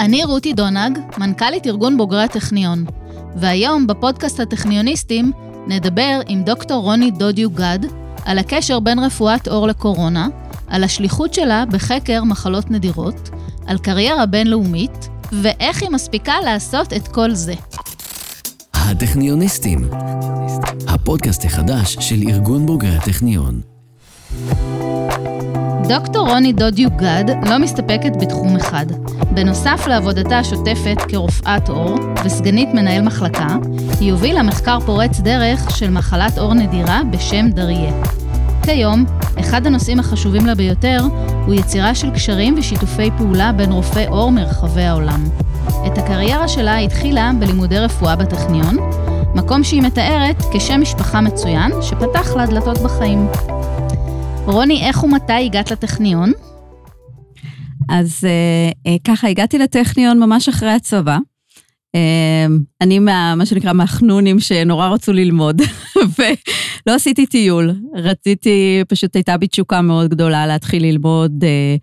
אני רותי דונג, מנכ"לית ארגון בוגרי הטכניון, והיום בפודקאסט הטכניוניסטים נדבר עם דוקטור רוני דודיו גד על הקשר בין רפואת עור לקורונה, על השליחות שלה בחקר מחלות נדירות, על קריירה בינלאומית, ואיך היא מספיקה לעשות את כל זה. הטכניוניסטים, הפודקאסט החדש של ארגון בוגרי הטכניון. דוקטור רוני דודיו גד לא מסתפקת בתחום אחד. בנוסף לעבודתה השוטפת כרופאת עור וסגנית מנהל מחלקה, היא הובילה מחקר פורץ דרך של מחלת עור נדירה בשם דריה. כיום, אחד הנושאים החשובים לה ביותר הוא יצירה של קשרים ושיתופי פעולה בין רופאי עור מרחבי העולם. את הקריירה שלה התחילה בלימודי רפואה בטכניון, מקום שהיא מתארת כשם משפחה מצוין שפתח לה דלתות בחיים. רוני, איך ומתי הגעת לטכניון? אז אה, אה, ככה, הגעתי לטכניון ממש אחרי הצבא. אה, אני מה, מה שנקרא מהחנונים שנורא רצו ללמוד, ולא עשיתי טיול. רציתי, פשוט הייתה בי תשוקה מאוד גדולה להתחיל ללמוד, אה,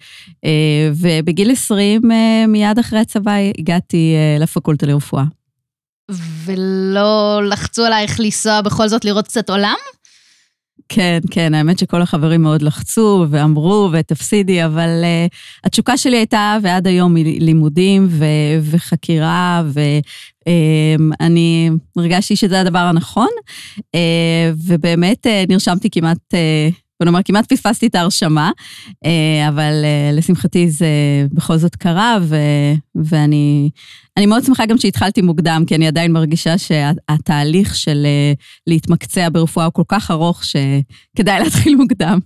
אה, ובגיל 20, אה, מיד אחרי הצבא, הגעתי אה, לפקולטה לרפואה. ולא לחצו עלייך לנסוע בכל זאת לראות קצת עולם? כן, כן, האמת שכל החברים מאוד לחצו ואמרו ותפסידי, אבל uh, התשוקה שלי הייתה ועד היום לימודים ו- וחקירה, ואני אמ, uh, הרגשתי שזה הדבר הנכון, uh, ובאמת uh, נרשמתי כמעט... Uh, בוא נאמר, כמעט פספסתי את ההרשמה, אבל לשמחתי זה בכל זאת קרה, ו, ואני אני מאוד שמחה גם שהתחלתי מוקדם, כי אני עדיין מרגישה שהתהליך של אה, להתמקצע ברפואה הוא כל כך ארוך, שכדאי להתחיל מוקדם.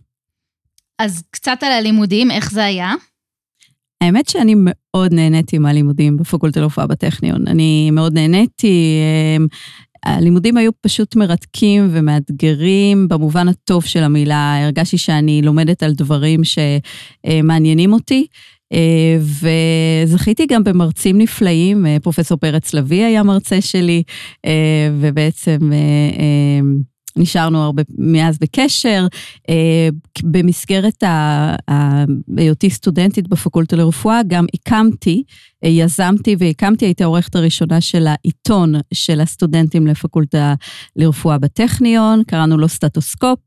אז קצת על הלימודים, איך זה היה? האמת שאני מאוד נהניתי מהלימודים בפקולטה לרפואה בטכניון. אני מאוד נהניתי, אה, הלימודים היו פשוט מרתקים ומאתגרים במובן הטוב של המילה. הרגשתי שאני לומדת על דברים שמעניינים אותי. אה, וזכיתי גם במרצים נפלאים, אה, פרופסור פרץ לביא היה מרצה שלי, אה, ובעצם נשארנו הרבה מאז בקשר. במסגרת היותי סטודנטית בפקולטה לרפואה, גם הקמתי, יזמתי והקמתי, הייתי העורכת הראשונה של העיתון של הסטודנטים לפקולטה לרפואה בטכניון, קראנו לו סטטוסקופ.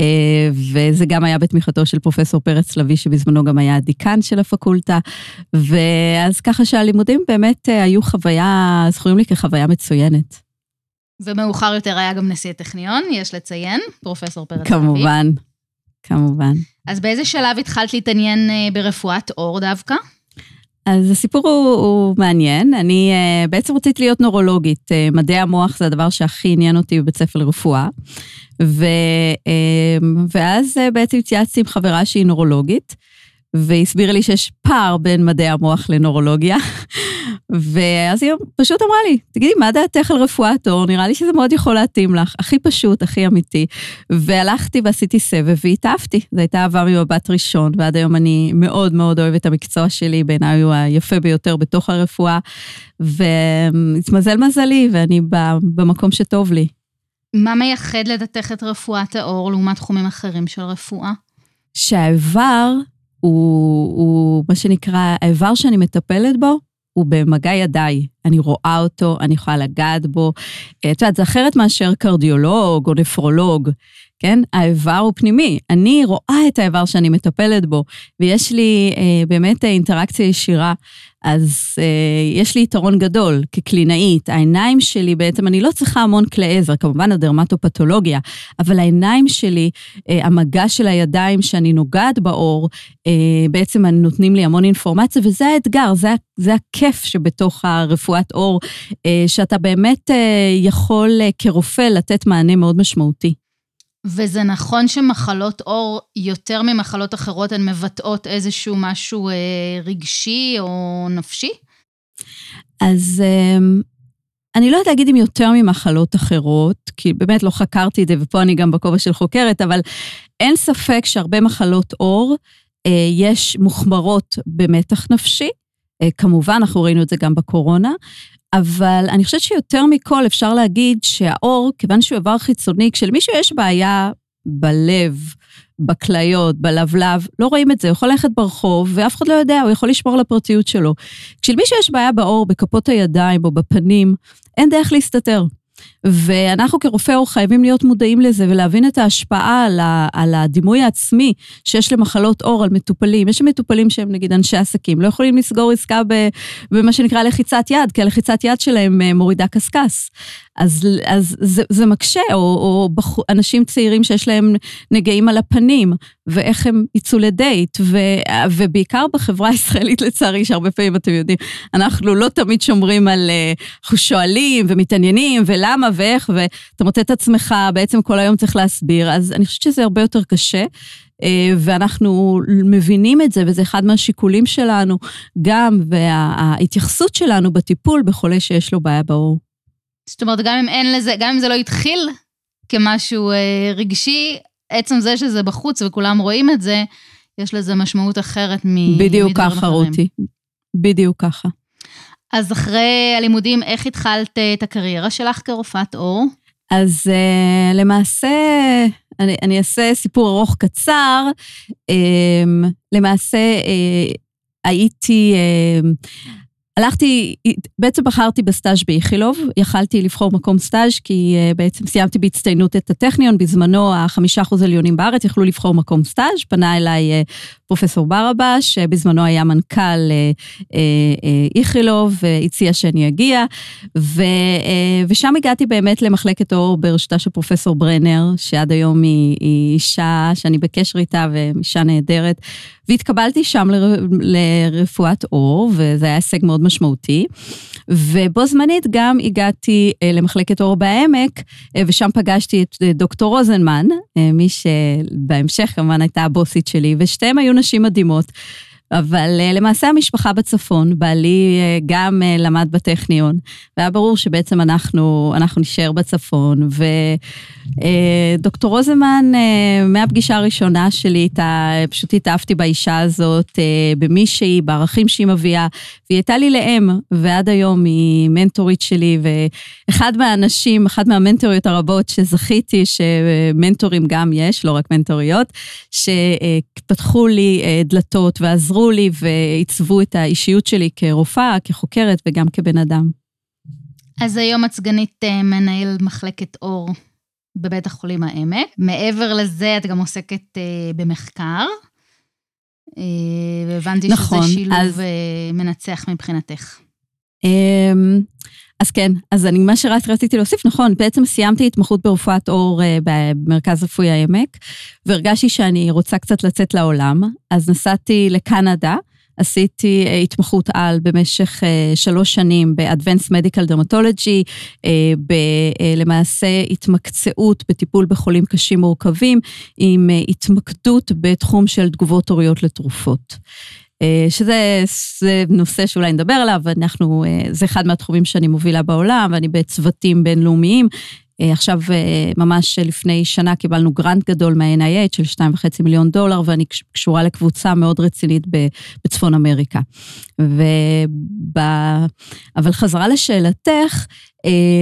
אה, וזה גם היה בתמיכתו של פרופסור פרץ לביא, שבזמנו גם היה הדיקן של הפקולטה. ואז ככה שהלימודים באמת אה, היו חוויה, זכורים לי כחוויה מצוינת. ומאוחר יותר היה גם נשיא הטכניון, יש לציין, פרופסור פרץ לביא. כמובן, כמובן. אז באיזה שלב התחלת להתעניין אה, ברפואת עור דווקא? אז הסיפור הוא, הוא מעניין. אני uh, בעצם רציתי להיות נורולוגית. Uh, מדעי המוח זה הדבר שהכי עניין אותי בבית ספר לרפואה. ו, uh, ואז uh, בעצם התייעצתי עם חברה שהיא נורולוגית, והיא הסבירה לי שיש פער בין מדעי המוח לנורולוגיה. ואז היא פשוט אמרה לי, תגידי, מה דעתך על רפואת עור? נראה לי שזה מאוד יכול להתאים לך. הכי פשוט, הכי אמיתי. והלכתי ועשיתי סבב והתאהבתי. זו הייתה אהבה ממבט ראשון, ועד היום אני מאוד מאוד אוהבת את המקצוע שלי, בעיניי הוא היפה ביותר בתוך הרפואה. והתמזל מזלי, ואני במקום שטוב לי. מה מייחד לדעתך את רפואת העור לעומת תחומים אחרים של רפואה? שהאיבר הוא, הוא מה שנקרא, האיבר שאני מטפלת בו, הוא במגע ידיי. אני רואה אותו, אני יכולה לגעת בו. את יודעת, זה אחרת מאשר קרדיולוג או נפרולוג, כן? האיבר הוא פנימי. אני רואה את האיבר שאני מטפלת בו, ויש לי אה, באמת אינטראקציה ישירה אז אה, יש לי יתרון גדול כקלינאית. העיניים שלי בעצם, אני לא צריכה המון כלי עזר, כמובן הדרמטופתולוגיה, אבל העיניים שלי, אה, המגע של הידיים שאני נוגעת באור, אה, בעצם נותנים לי המון אינפורמציה, וזה האתגר, זה, זה הכיף שבתוך הרפואת עור, אה, שאתה באמת אה, יכול אה, כרופא לתת מענה מאוד משמעותי. וזה נכון שמחלות עור, יותר ממחלות אחרות, הן מבטאות איזשהו משהו אה, רגשי או נפשי? אז אה, אני לא יודעת להגיד אם יותר ממחלות אחרות, כי באמת לא חקרתי את זה, ופה אני גם בכובע של חוקרת, אבל אין ספק שהרבה מחלות עור, אה, יש מוחמרות במתח נפשי. אה, כמובן, אנחנו ראינו את זה גם בקורונה, אבל אני חושבת שיותר מכל אפשר להגיד שהאור, כיוון שהוא איבר חיצוני, כשלמישהו יש בעיה בלב, בכליות, בלבלב, לא רואים את זה, הוא יכול ללכת ברחוב ואף אחד לא יודע, הוא יכול לשמור על הפרטיות שלו. כשלמישהו יש בעיה בעור, בכפות הידיים או בפנים, אין דרך להסתתר. ואנחנו כרופאי עור חייבים להיות מודעים לזה ולהבין את ההשפעה על, ה, על הדימוי העצמי שיש למחלות עור על מטופלים. יש מטופלים שהם נגיד אנשי עסקים, לא יכולים לסגור עסקה במה שנקרא לחיצת יד, כי הלחיצת יד שלהם אה, מורידה קשקש. אז, אז זה, זה מקשה, או, או בח, אנשים צעירים שיש להם נגעים על הפנים, ואיך הם יצאו לדייט, ו, ובעיקר בחברה הישראלית לצערי, שהרבה פעמים אתם יודעים, אנחנו לא תמיד שומרים על, אה, אנחנו שואלים ומתעניינים, ולמה ואיך, ואתה מוצא את עצמך, בעצם כל היום צריך להסביר, אז אני חושבת שזה הרבה יותר קשה. אה, ואנחנו מבינים את זה, וזה אחד מהשיקולים שלנו, גם, וההתייחסות שלנו בטיפול בחולה שיש לו בעיה בעור. זאת אומרת, גם אם אין לזה, גם אם זה לא התחיל כמשהו אה, רגשי, עצם זה שזה בחוץ וכולם רואים את זה, יש לזה משמעות אחרת מדברים אחרים. בדיוק ככה, רותי. בדיוק ככה. אז אחרי הלימודים, איך התחלת את הקריירה שלך כרופאת עור? אז uh, למעשה, אני, אני אעשה סיפור ארוך קצר. Um, למעשה, uh, הייתי... Uh, הלכתי, בעצם בחרתי בסטאז' באיכילוב, יכלתי לבחור מקום סטאז' כי uh, בעצם סיימתי בהצטיינות את הטכניון, בזמנו החמישה אחוז עליונים בארץ יכלו לבחור מקום סטאז', פנה אליי uh, פרופסור ברבש, שבזמנו היה מנכ"ל אה, אה, אה, איכילוב, והציע שאני אגיע, ו, ושם הגעתי באמת למחלקת עור בראשותה של פרופסור ברנר, שעד היום היא, היא אישה שאני בקשר איתה ואישה נהדרת, והתקבלתי שם ל, לרפואת עור, וזה היה הישג מאוד משמעותי. ובו זמנית גם הגעתי למחלקת עור בעמק, ושם פגשתי את דוקטור רוזנמן, מי שבהמשך כמובן הייתה הבוסית שלי, ושתיהם היו נשים מדהימות. אבל אה, למעשה המשפחה בצפון, בעלי אה, גם אה, למד בטכניון, והיה ברור שבעצם אנחנו, אנחנו נשאר בצפון. ודוקטור רוזמן, מהפגישה הראשונה שלי איתה, פשוט התאהבתי באישה הזאת, במישהי, בערכים שהיא מביאה, והיא הייתה לי לאם, ועד היום היא מנטורית שלי, ואחד מהאנשים, אחת מהמנטוריות הרבות שזכיתי, שמנטורים גם יש, לא רק מנטוריות, שפתחו לי דלתות ועזרו. עזרו לי ועיצבו את האישיות שלי כרופאה, כחוקרת וגם כבן אדם. אז היום את סגנית אה, מנהל מחלקת עור בבית החולים העמק. מעבר לזה, את גם עוסקת uh, במחקר. Uh, והבנתי נכון, שזה שילוב אז... מנצח מבחינתך. אז כן, אז אני, מה שרק רציתי להוסיף, נכון, בעצם סיימתי התמחות ברפואת עור uh, במרכז רפואי העמק, והרגשתי שאני רוצה קצת לצאת לעולם, אז נסעתי לקנדה, עשיתי uh, התמחות על במשך uh, שלוש שנים ב-Advanced Medical Dermatology, למעשה התמקצעות בטיפול בחולים קשים מורכבים, עם התמקדות בתחום של תגובות הוריות לתרופות. אה, שזה נושא שאולי נדבר עליו, אנחנו, אה, זה אחד מהתחומים שאני מובילה בעולם, ואני בצוותים בינלאומיים. אה, עכשיו, ממש לפני שנה קיבלנו גרנט גדול מה-NIH של 2.5 מיליון דולר, ואני קשורה לקבוצה מאוד רצינית בצפון אמריקה. וב... אבל חזרה לשאלתך,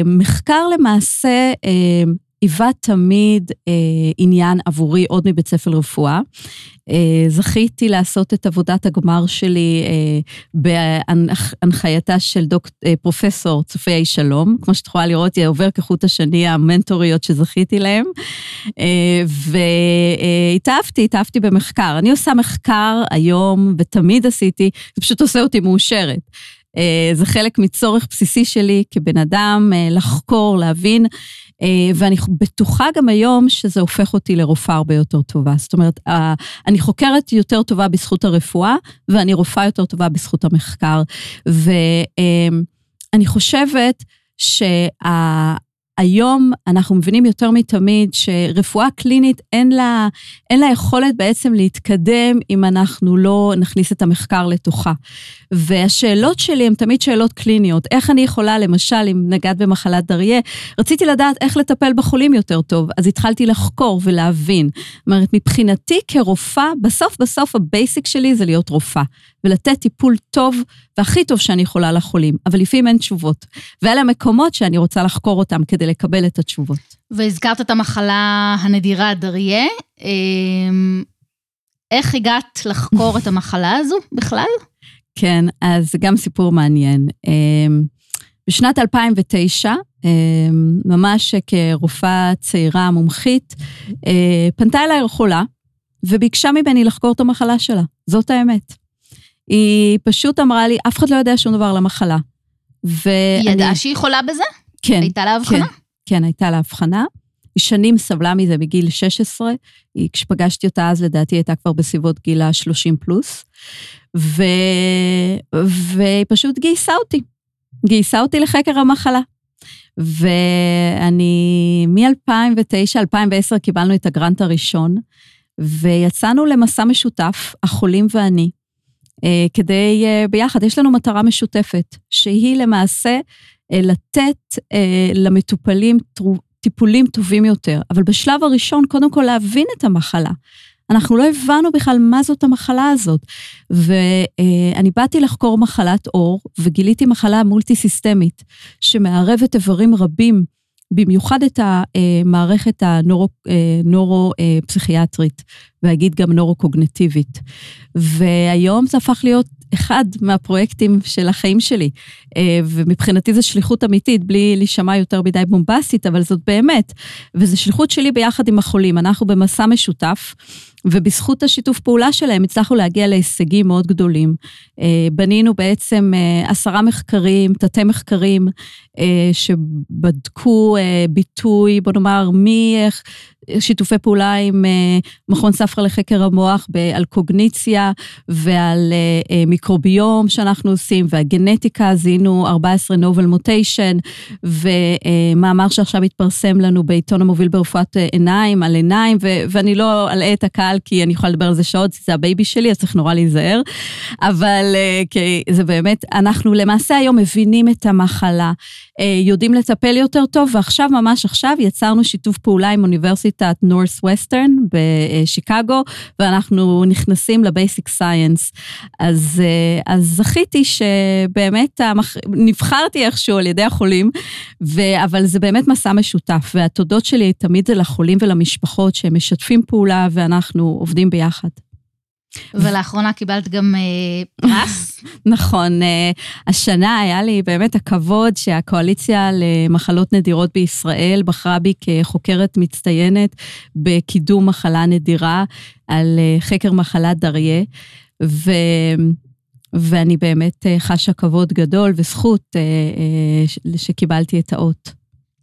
מחקר למעשה היווה תמיד אה, עניין עבורי עוד מבית ספר לרפואה. אה, זכיתי לעשות את עבודת הגמר שלי אה, בהנחייתה של דוק, אה, פרופסור צופי אי שלום. כמו שאת יכולה לראות, היא עובר כחוט השני המנטוריות שזכיתי להן. אה, והתאהבתי, התאהבתי במחקר. אני עושה מחקר היום, ותמיד עשיתי, זה פשוט עושה אותי מאושרת. אה, זה חלק מצורך בסיסי שלי כבן אדם, אה, לחקור, להבין. אה, ואני בטוחה גם היום שזה הופך אותי לרופאה הרבה יותר טובה. זאת אומרת, אני חוקרת יותר טובה בזכות הרפואה, ואני רופאה יותר טובה בזכות המחקר. ואני חושבת שה... היום אנחנו מבינים יותר מתמיד שרפואה קלינית אין לה, אין לה יכולת בעצם להתקדם אם אנחנו לא נכניס את המחקר לתוכה. והשאלות שלי הן תמיד שאלות קליניות. איך אני יכולה, למשל, אם נגעת במחלת דריה, רציתי לדעת איך לטפל בחולים יותר טוב, אז התחלתי לחקור ולהבין. זאת אומרת, מבחינתי כרופאה, בסוף בסוף ה basic שלי זה להיות רופאה. ולתת טיפול טוב והכי טוב שאני יכולה לחולים, אבל לפעמים אין תשובות. ואלה המקומות שאני רוצה לחקור אותם כדי לקבל את התשובות. והזכרת את המחלה הנדירה דריה. אמ, איך הגעת לחקור את המחלה הזו בכלל? כן, אז זה גם סיפור מעניין. אמ, בשנת 2009, אמ, ממש כרופאה צעירה מומחית, אה, פנתה אליי חולה וביקשה ממני לחקור את המחלה שלה. זאת האמת. היא פשוט אמרה לי, אף אחד לא יודע שום דבר על המחלה. היא ידעה שהיא חולה בזה? כן. הייתה לה הבחנה? כן, כן, הייתה לה הבחנה. היא שנים סבלה מזה בגיל 16. היא, כשפגשתי אותה אז, לדעתי, הייתה כבר בסביבות גיל ה-30 פלוס. ו... והיא פשוט גייסה אותי. גייסה אותי לחקר המחלה. ואני, מ-2009, 2010 קיבלנו את הגרנט הראשון, ויצאנו למסע משותף, החולים ואני, כדי אה, ביחד, יש לנו מטרה משותפת, שהיא למעשה אה, לתת למטופלים טיפולים טובים יותר, אבל בשלב הראשון, קודם כל להבין את המחלה. אנחנו לא הבנו בכלל מה זאת המחלה הזאת. ואני באתי לחקור מחלת עור, וגיליתי מחלה מולטי-סיסטמית, שמערבת איברים רבים, במיוחד את המערכת הנורו-פסיכיאטרית, ואגיד גם נורו-קוגנטיבית. והיום זה הפך להיות אחד מהפרויקטים של החיים שלי. אה, ומבחינתי זו שליחות אמיתית, בלי להישמע יותר מדי בומבסטית, אבל זאת באמת. וזו שליחות שלי ביחד עם החולים. אנחנו במסע משותף, ובזכות השיתוף פעולה שלהם הצלחנו להגיע להישגים מאוד גדולים. אה, בנינו בעצם אה, עשרה מחקרים, תתי מחקרים, שבדקו ביטוי, בוא נאמר, משיתופי פעולה עם מכון ספרא לחקר המוח על קוגניציה ועל מיקרוביום שאנחנו עושים, והגנטיקה, זיהינו 14 novel mutation, ומאמר שעכשיו התפרסם לנו בעיתון המוביל ברפואת עיניים, על עיניים, ואני לא אלאה את הקהל כי אני יכולה לדבר על זה שעות, זה ה baby שלי, אז צריך נורא להיזהר, אבל אה, כי זה באמת, אנחנו למעשה היום מבינים את המחלה, אה, יודעים לטפל יותר טוב, ועכשיו, ממש עכשיו, יצרנו שיתוף פעולה עם אוניברסיטת נורס ווסטרן בשיקגו, ואנחנו נכנסים לבייסיק סייאנס. אז, אה, אז זכיתי שבאמת המח... נבחרתי איכשהו על ידי החולים, ו... אבל זה באמת מסע משותף, והתודות שלי תמיד זה לחולים ולמשפחות שהם משתפים פעולה ואנחנו עובדים ביחד. ולאחרונה קיבלת גם אה, פרס. נכון, אה, השנה היה לי באמת הכבוד שהקואליציה למחלות נדירות בישראל בחרה בי כחוקרת מצטיינת בקידום מחלה נדירה על אה, חקר מחלת דריה, ו... ואני באמת חשה כבוד גדול וזכות שקיבלתי את האות.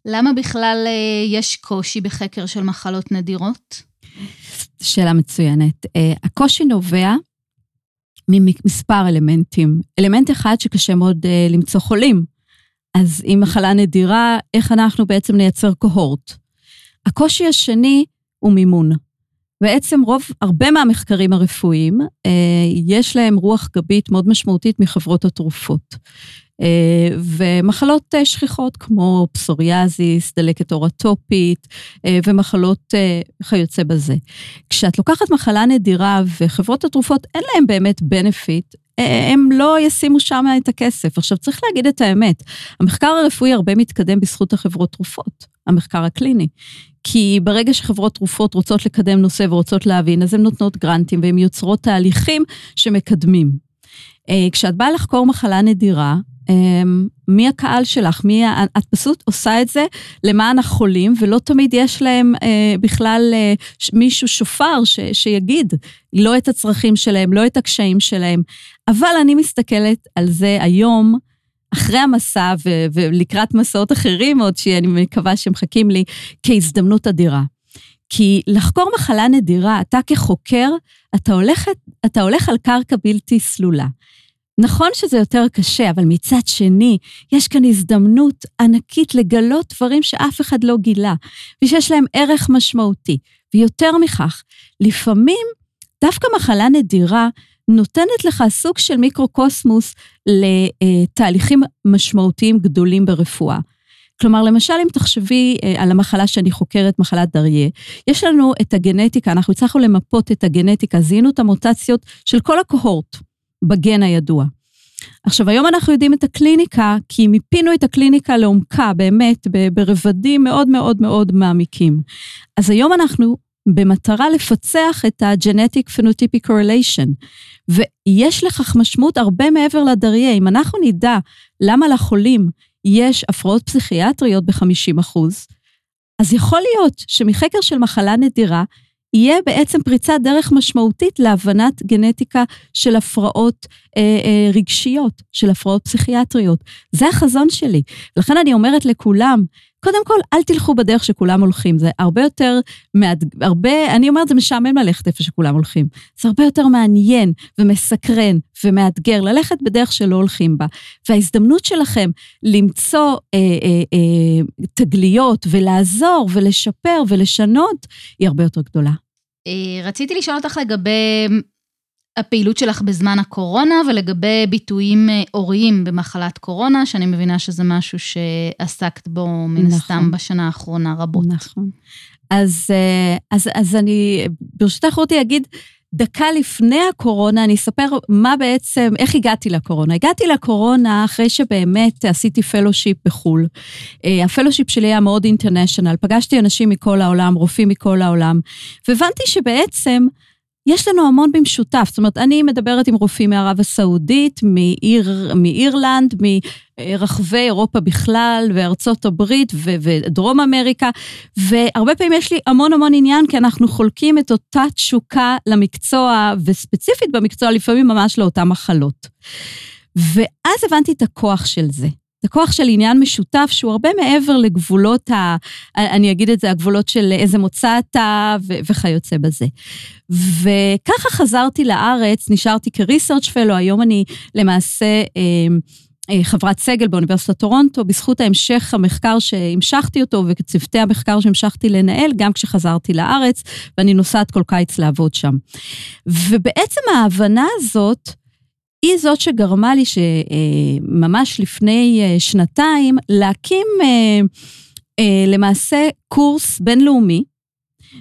למה בכלל יש קושי בחקר של מחלות נדירות? שאלה מצוינת. Uh, הקושי נובע ממספר אלמנטים. אלמנט אחד שקשה מאוד uh, למצוא חולים. אז אם מחלה נדירה, איך אנחנו בעצם נייצר קוהורט? הקושי השני הוא מימון. בעצם רוב, הרבה מהמחקרים הרפואיים, uh, יש להם רוח גבית מאוד משמעותית מחברות התרופות. אה, ומחלות אה, שכיחות כמו פסוריאזיס, דלקת אורטופית אה, ומחלות כיוצא בזה. כשאת לוקחת מחלה נדירה וחברות התרופות אין להן באמת בנפיט, הם לא ישימו שם את הכסף. עכשיו, צריך להגיד את האמת, המחקר הרפואי הרבה מתקדם בזכות החברות תרופות, המחקר הקליני. כי ברגע שחברות תרופות רוצות לקדם נושא ורוצות להבין, אז הן נותנות גרנטים והן יוצרות תהליכים שמקדמים. כשאת באה לחקור מחלה נדירה, מי הקהל שלך? מי, את פשוט עושה את זה למען החולים, ולא תמיד יש להם אה, בכלל אה, מישהו שופר ש, שיגיד לא את הצרכים שלהם, לא את הקשיים שלהם. אבל אני מסתכלת על זה היום, אחרי המסע ו, ולקראת מסעות אחרים עוד, שאני מקווה שמחכים לי, כהזדמנות אדירה. כי לחקור מחלה נדירה, אתה כחוקר, אתה, הולכת, אתה הולך על קרקע בלתי סלולה. נכון שזה יותר קשה, אבל מצד שני, יש כאן הזדמנות ענקית לגלות דברים שאף אחד לא גילה, ושיש להם ערך משמעותי. ויותר מכך, לפעמים דווקא מחלה נדירה נותנת לך סוג של מיקרוקוסמוס לתהליכים משמעותיים גדולים ברפואה. כלומר, למשל, אם תחשבי אה, על המחלה שאני חוקרת, מחלת דריה, יש לנו את הגנטיקה, אנחנו הצלחנו למפות את הגנטיקה, זיהינו את המוטציות של כל הקוהורט. בגן הידוע. עכשיו, היום אנחנו יודעים את הקליניקה, כי מיפינו את הקליניקה לעומקה, באמת, ברבדים מאוד מאוד מאוד מעמיקים. אז היום אנחנו במטרה לפצח את ה-genetic phenotypic correlation, ויש לכך משמעות הרבה מעבר לדריה. אם אנחנו נדע למה לחולים יש הפרעות פסיכיאטריות ב-50 אחוז, אז יכול להיות שמחקר של מחלה נדירה יהיה בעצם פריצת דרך משמעותית להבנת גנטיקה של הפרעות אה, אה, רגשיות, של הפרעות פסיכיאטריות. זה החזון שלי. לכן אני אומרת לכולם, קודם כל, אל תלכו בדרך שכולם הולכים. זה הרבה יותר, מעד... הרבה, אני אומרת, זה משעמם ללכת איפה שכולם הולכים. זה הרבה יותר מעניין ומסקרן ומאתגר ללכת בדרך שלא הולכים בה. וההזדמנות שלכם למצוא אה, אה, אה, תגליות ולעזור ולשפר ולשנות, היא הרבה יותר גדולה. אה, רציתי לשאול אותך לגבי הפעילות שלך בזמן הקורונה ולגבי ביטויים אה, הוריים במחלת קורונה, שאני מבינה שזה משהו שעסקת בו מן נכון. הסתם בשנה האחרונה רבות. נכון. אז, אה, אז, אז אני, ברשותך רותי אגיד, דקה לפני הקורונה, אני אספר מה בעצם, איך הגעתי לקורונה. הגעתי לקורונה אחרי שבאמת עשיתי פלושיפ בחו"ל. ה fellowship שלי היה מאוד international, פגשתי אנשים מכל העולם, רופאים מכל העולם, והבנתי שבעצם יש לנו המון במשותף. זאת אומרת, אני מדברת עם רופאים מערב הסעודית, מאיר, מאירלנד, מרחבי אירופה בכלל, וארצות הברית ו- ודרום אמריקה, והרבה פעמים יש לי המון המון עניין, כי אנחנו חולקים את אותה תשוקה למקצוע, וספציפית במקצוע, לפעמים ממש לאותן מחלות. ואז הבנתי את הכוח של זה. זה כוח של עניין משותף שהוא הרבה מעבר לגבולות, ה, אני אגיד את זה, הגבולות של איזה מוצא אתה וכיוצא בזה. וככה חזרתי לארץ, נשארתי כ-research fellow, היום אני למעשה... אה, אה, חברת סגל באוניברסיטת טורונטו, בזכות ההמשך המחקר שהמשכתי אותו וכצוותי המחקר שהמשכתי לנהל, גם כשחזרתי לארץ, ואני נוסעת כל קיץ לעבוד שם. ובעצם ההבנה הזאת, היא זאת שגרמה לי שממש לפני אה, שנתיים להקים אה, אה, למעשה קורס בינלאומי,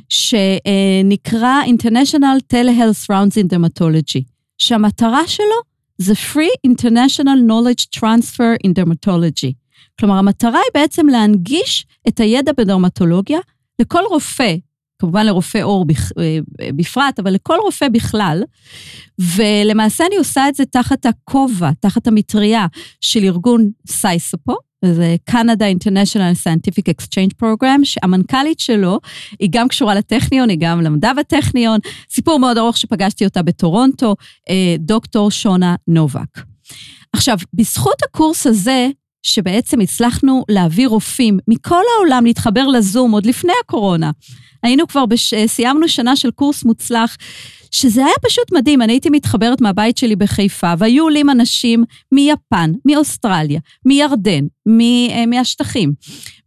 שנקרא International Telehealth Rounds in Dermatology, שהמטרה שלו זה Free International Knowledge Transfer in Dermatology. כלומר, המטרה היא בעצם להנגיש את הידע בדרמטולוגיה לכל רופא כמובן לרופא עור אה, בפרט, אבל לכל רופא בכלל. ולמעשה אני עושה את זה תחת הכובע, תחת המטריה של ארגון סייסופו, זה Canada International Scientific Exchange Program, שהמנכ"לית שלו היא גם קשורה לטכניון, היא גם למדה בטכניון. סיפור מאוד ארוך שפגשתי אותה בטורונטו, אה, דוקטור שונה נובק. עכשיו, בזכות הקורס הזה, שבעצם הצלחנו להביא רופאים מכל העולם להתחבר לזום עוד לפני הקורונה. היינו כבר, בש... סיימנו שנה של קורס מוצלח, שזה היה פשוט מדהים. אני הייתי מתחברת מהבית שלי בחיפה, והיו עולים אנשים מיפן, מאוסטרליה, מירדן, מ... אה, מהשטחים,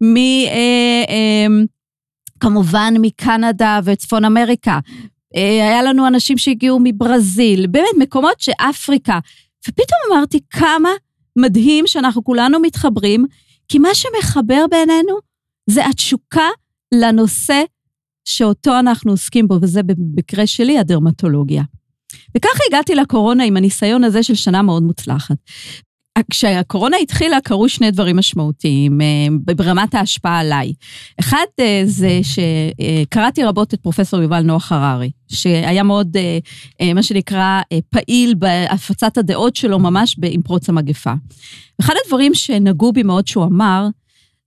מ... אה, אה, כמובן מקנדה וצפון אמריקה. היה לנו אנשים שהגיעו מברזיל, באמת מקומות שאפריקה. ופתאום אמרתי, כמה מדהים שאנחנו כולנו מתחברים, כי מה שמחבר בינינו זה התשוקה לנושא שאותו אנחנו עוסקים בו, וזה במקרה שלי הדרמטולוגיה. וככה הגעתי לקורונה עם הניסיון הזה של שנה מאוד מוצלחת. כשהקורונה התחילה קרו שני דברים משמעותיים אה, ברמת ההשפעה עליי. אחד אה, זה שקראתי רבות את פרופסור יובל נוח הררי, שהיה מאוד, אה, מה שנקרא, פעיל בהפצת הדעות שלו ממש עם פרוץ המגפה. אחד הדברים שנגעו בי מאוד שהוא אמר,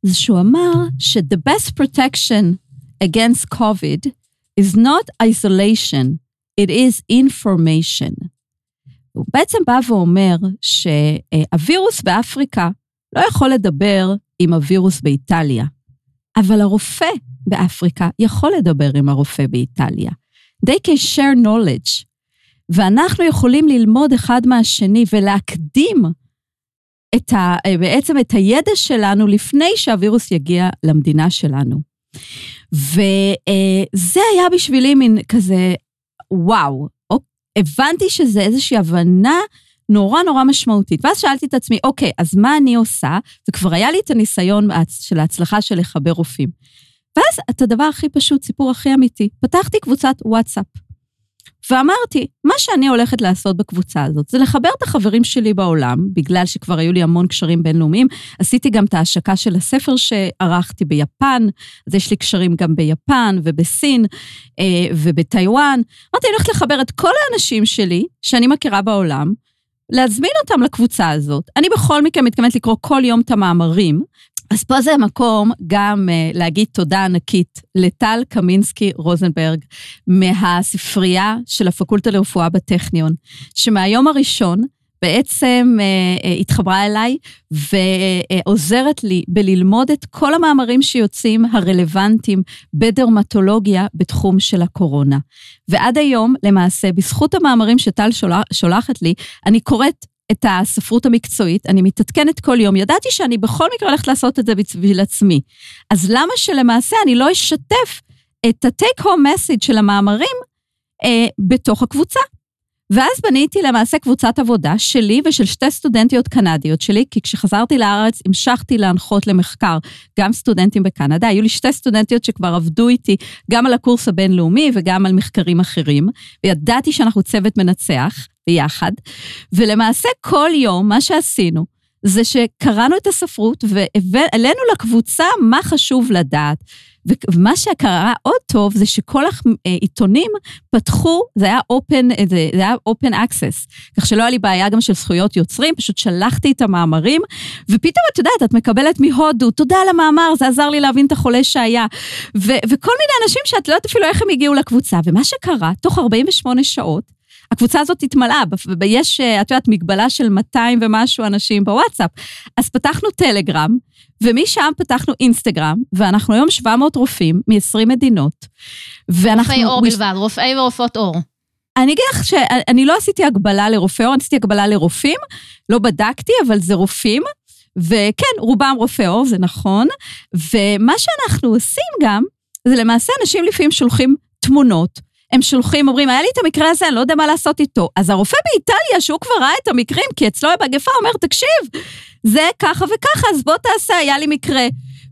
זה שהוא אמר ש-the best protection against COVID is not isolation, it is information. הוא בעצם בא ואומר שהווירוס באפריקה לא יכול לדבר עם הווירוס באיטליה, אבל הרופא באפריקה יכול לדבר עם הרופא באיטליה. They can share knowledge, ואנחנו יכולים ללמוד אחד מהשני ולהקדים את ה, בעצם את הידע שלנו לפני שהווירוס יגיע למדינה שלנו. וזה היה בשבילי מין כזה, וואו, הבנתי שזה איזושהי הבנה נורא נורא משמעותית. ואז שאלתי את עצמי, אוקיי, אז מה אני עושה? וכבר היה לי את הניסיון של ההצלחה של לחבר רופאים. ואז את הדבר הכי פשוט, סיפור הכי אמיתי, פתחתי קבוצת וואטסאפ. ואמרתי, מה שאני הולכת לעשות בקבוצה הזאת זה לחבר את החברים שלי בעולם, בגלל שכבר היו לי המון קשרים בינלאומיים. עשיתי גם את ההשקה של הספר שערכתי ביפן, אז יש לי קשרים גם ביפן ובסין אה, ובטיוואן. אמרתי, אני הולכת לחבר את כל האנשים שלי, שאני מכירה בעולם, להזמין אותם לקבוצה הזאת. אני בכל מקרה מתכוונת לקרוא כל יום את המאמרים, אז פה זה המקום גם uh, להגיד תודה ענקית לטל קמינסקי רוזנברג מהספרייה של הפקולטה לרפואה בטכניון, שמהיום הראשון בעצם uh, uh, התחברה אליי ועוזרת לי בללמוד את כל המאמרים שיוצאים הרלוונטיים בדרמטולוגיה בתחום של הקורונה. ועד היום, למעשה, בזכות המאמרים שטל שולח, שולחת לי, אני קוראת את הספרות המקצועית, אני מתעדכנת כל יום, ידעתי שאני בכל מקרה הולכת לעשות את זה בשביל עצמי. אז למה שלמעשה אני לא אשתף את ה-take home message של המאמרים אה, בתוך הקבוצה? ואז בניתי למעשה קבוצת עבודה שלי ושל שתי סטודנטיות קנדיות שלי, כי כשחזרתי לארץ המשכתי להנחות למחקר גם סטודנטים בקנדה. היו לי שתי סטודנטיות שכבר עבדו איתי גם על הקורס הבינלאומי וגם על מחקרים אחרים, וידעתי שאנחנו צוות מנצח ביחד. ולמעשה כל יום מה שעשינו זה שקראנו את הספרות והעלינו לקבוצה מה חשוב לדעת. ומה שקרה עוד טוב זה שכל העיתונים פתחו, זה היה open, זה היה open access, כך שלא היה לי בעיה גם של זכויות יוצרים, פשוט שלחתי את המאמרים, ופתאום את יודעת, את מקבלת מהודו, תודה על המאמר, זה עזר לי להבין את החולה שהיה, וכל מיני אנשים שאת לא יודעת אפילו איך הם הגיעו לקבוצה, ומה שקרה, תוך 48 שעות, הקבוצה הזאת התמלאה, ויש, אה, את יודעת, מגבלה של 200 ומשהו אנשים בוואטסאפ. אז פתחנו טלגרם, ומשם פתחנו אינסטגרם, ואנחנו היום 700 רופאים מ-20 מדינות. ואנחנו... רופאי אור בלבד, רופאי ורופאות אור. אני אגיד לך שאני לא עשיתי הגבלה לרופאי אור, עשיתי הגבלה לרופאים, לא בדקתי, אבל זה רופאים. וכן, רובם רופאי אור, זה נכון. ומה שאנחנו עושים גם, זה למעשה אנשים לפעמים שולחים תמונות הם שולחים, אומרים, היה לי את המקרה הזה, אני לא יודע מה לעשות איתו. אז הרופא באיטליה, שהוא כבר ראה את המקרים, כי אצלו במגפה, אומר, תקשיב, זה ככה וככה, אז בוא תעשה, היה לי מקרה.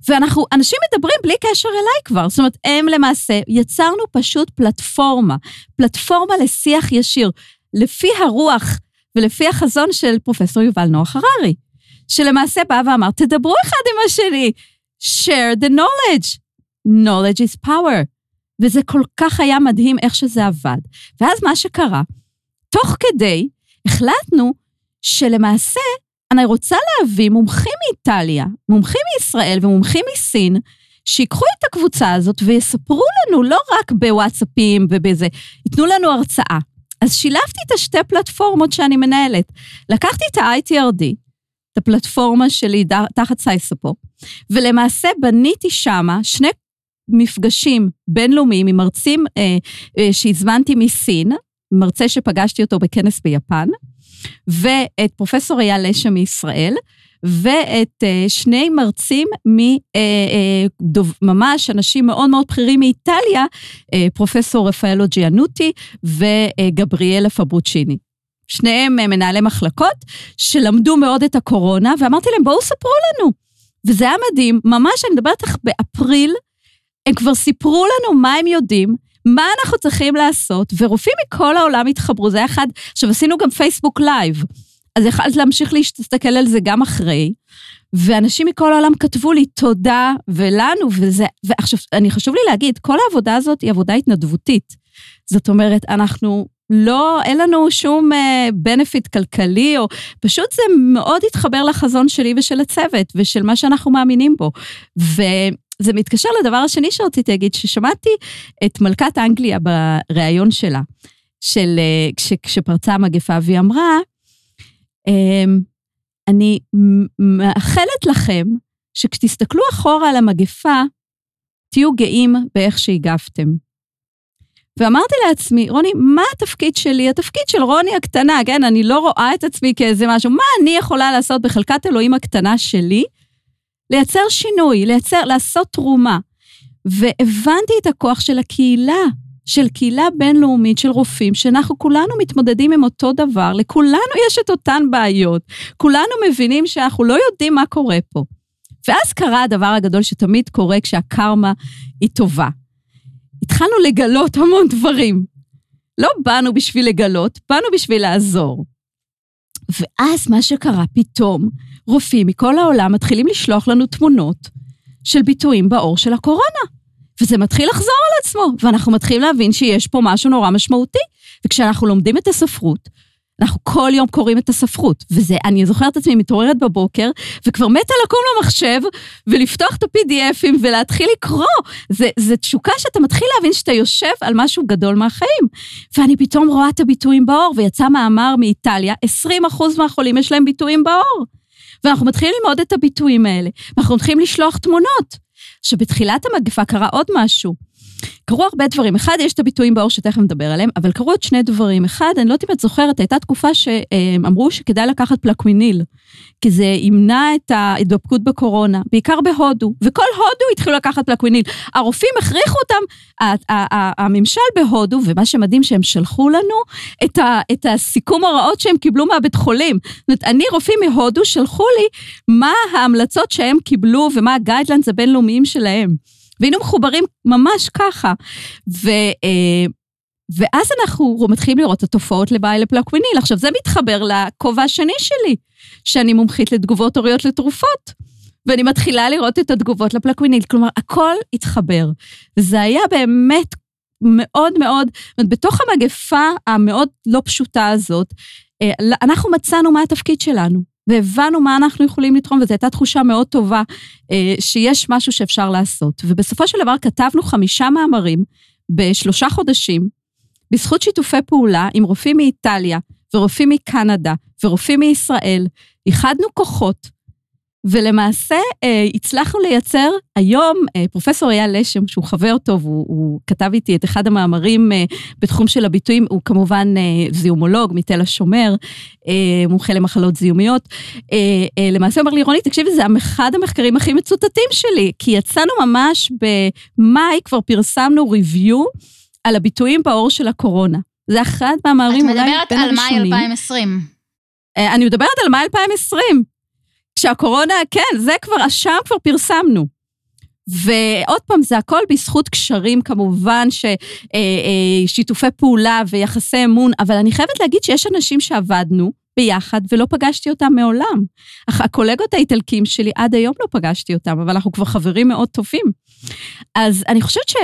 ואנחנו, אנשים מדברים בלי קשר אליי כבר. זאת אומרת, הם למעשה, יצרנו פשוט פלטפורמה, פלטפורמה לשיח ישיר, לפי הרוח ולפי החזון של פרופסור יובל נוח הררי, שלמעשה בא ואמר, תדברו אחד עם השני, share the knowledge. knowledge is power. וזה כל כך היה מדהים איך שזה עבד. ואז מה שקרה, תוך כדי החלטנו שלמעשה אני רוצה להביא מומחים מאיטליה, מומחים מישראל ומומחים מסין, שיקחו את הקבוצה הזאת ויספרו לנו, לא רק בוואטסאפים ובזה, ייתנו לנו הרצאה. אז שילבתי את השתי פלטפורמות שאני מנהלת. לקחתי את ה-ITRD, את הפלטפורמה שלי תחת סייסופו, ולמעשה בניתי שמה שני מפגשים בינלאומיים עם מרצים אה, אה, שהזמנתי מסין, מרצה שפגשתי אותו בכנס ביפן, ואת פרופסור אייל לשם מישראל, ואת אה, שני מרצים ממש אנשים מאוד מאוד בכירים מאיטליה, אה, פרופסור רפאלו ג'יאנוטי וגבריאלה פברוצ'יני. שניהם מנהלי מחלקות שלמדו מאוד את הקורונה, ואמרתי להם, בואו ספרו לנו. וזה היה מדהים, ממש, אני מדברת איתך באפריל הם כבר סיפרו לנו מה הם יודעים, מה אנחנו צריכים לעשות, ורופאים מכל העולם התחברו, זה אחד, עכשיו עשינו גם פייסבוק live, אז יכלת להמשיך להסתכל על זה גם אחרי, ואנשים מכל העולם כתבו לי תודה, ולנו, וזה, ועכשיו, אני חשוב לי להגיד, כל העבודה הזאת היא עבודה התנדבותית. זאת אומרת, אנחנו לא, אין לנו שום בנפיט uh, כלכלי, או פשוט זה מאוד התחבר לחזון שלי ושל הצוות, ושל מה שאנחנו מאמינים בו. ו... זה מתקשר לדבר השני שרציתי להגיד, ששמעתי את מלכת אנגליה בריאיון שלה, של אה, כש, כשפרצה המגפה, והיא אמרה, אמ, אני מאחלת לכם שכשתסתכלו אחורה על המגפה, תהיו גאים באיך שהגבתם. ואמרתי לעצמי, רוני, מה התפקיד שלי? התפקיד של רוני הקטנה, כן? אני לא רואה את עצמי כאיזה משהו. מה אני יכולה לעשות בחלקת אלוהים הקטנה שלי לייצר שינוי, לייצר, לעשות תרומה. והבנתי את הכוח של הקהילה, של קהילה בינלאומית של רופאים, שאנחנו כולנו מתמודדים עם אותו דבר, לכולנו יש את אותן בעיות, כולנו מבינים שאנחנו לא יודעים מה קורה פה. ואז קרה הדבר הגדול שתמיד קורה כשהקרמה היא טובה. התחלנו לגלות המון דברים. לא באנו בשביל לגלות, באנו בשביל לעזור. ואז מה שקרה, פתאום רופאים מכל העולם מתחילים לשלוח לנו תמונות של ביטויים בעור של הקורונה. וזה מתחיל לחזור על עצמו, ואנחנו מתחילים להבין שיש פה משהו נורא משמעותי. וכשאנחנו לומדים את הספרות, אנחנו כל יום קוראים את הספרות, וזה, אני זוכרת את עצמי מתעוררת בבוקר, וכבר מתה לקום למחשב, ולפתוח את ה-PDFים ולהתחיל לקרוא. זה, זה תשוקה שאתה מתחיל להבין שאתה יושב על משהו גדול מהחיים. ואני פתאום רואה את הביטויים בעור, ויצא מאמר מאיטליה, 20% מהחולים יש להם ביטויים בעור. ואנחנו מתחילים ללמוד את הביטויים האלה, ואנחנו מתחילים לשלוח תמונות. עכשיו, בתחילת המגפה קרה עוד משהו. קרו הרבה דברים. אחד, יש את הביטויים בעור שתכף נדבר עליהם, אבל קרו עוד שני דברים. אחד, אני לא יודעת אם את זוכרת, הייתה תקופה שאמרו שכדאי לקחת פלקווניל, כי זה ימנע את ההידבקות בקורונה, בעיקר בהודו, וכל הודו התחילו לקחת פלקווניל. הרופאים הכריחו אותם, הממשל בהודו, ומה שמדהים שהם שלחו לנו את, ה, את הסיכום הוראות שהם קיבלו מהבית חולים. זאת אומרת, אני, רופאים מהודו, שלחו לי מה ההמלצות שהם קיבלו ומה ה guidelines הבינלאומיים שלהם. והיינו מחוברים ממש ככה. ו, אה, ואז אנחנו מתחילים לראות את התופעות לוואי לפלקוויניל. עכשיו, זה מתחבר לכובע השני שלי, שאני מומחית לתגובות הוריות לתרופות. ואני מתחילה לראות את התגובות לפלקוויניל. כלומר, הכל התחבר. וזה היה באמת מאוד מאוד, בתוך המגפה המאוד לא פשוטה הזאת, אה, אנחנו מצאנו מה התפקיד שלנו. והבנו מה אנחנו יכולים לתרום, וזו הייתה תחושה מאוד טובה אה, שיש משהו שאפשר לעשות. ובסופו של דבר כתבנו חמישה מאמרים בשלושה חודשים, בזכות שיתופי פעולה עם רופאים מאיטליה ורופאים מקנדה ורופאים מישראל, איחדנו כוחות, ולמעשה אה, הצלחנו לייצר, היום אה, פרופסור אייל לשם, שהוא חבר טוב, הוא, הוא כתב איתי את אחד המאמרים אה, בתחום של הביטויים, הוא כמובן אה, זיהומולוג מתל השומר, אה, מומחה למחלות זיהומיות. אה, אה, למעשה הוא אומר לי, רוני, תקשיבי, זה אחד המחקרים הכי מצוטטים שלי, כי יצאנו ממש במאי, כבר פרסמנו ריוויו על הביטויים בעור של הקורונה. זה אחד מהמאמרים אולי בין הראשונים. את מדברת על מאי 2020. אה, אני מדברת על מאי 2020. כשהקורונה, כן, זה כבר, שם כבר פרסמנו. ועוד פעם, זה הכל בזכות קשרים, כמובן, ששיתופי אה, אה, פעולה ויחסי אמון, אבל אני חייבת להגיד שיש אנשים שעבדנו ביחד ולא פגשתי אותם מעולם. הקולגות האיטלקים שלי, עד היום לא פגשתי אותם, אבל אנחנו כבר חברים מאוד טובים. אז אני חושבת ש...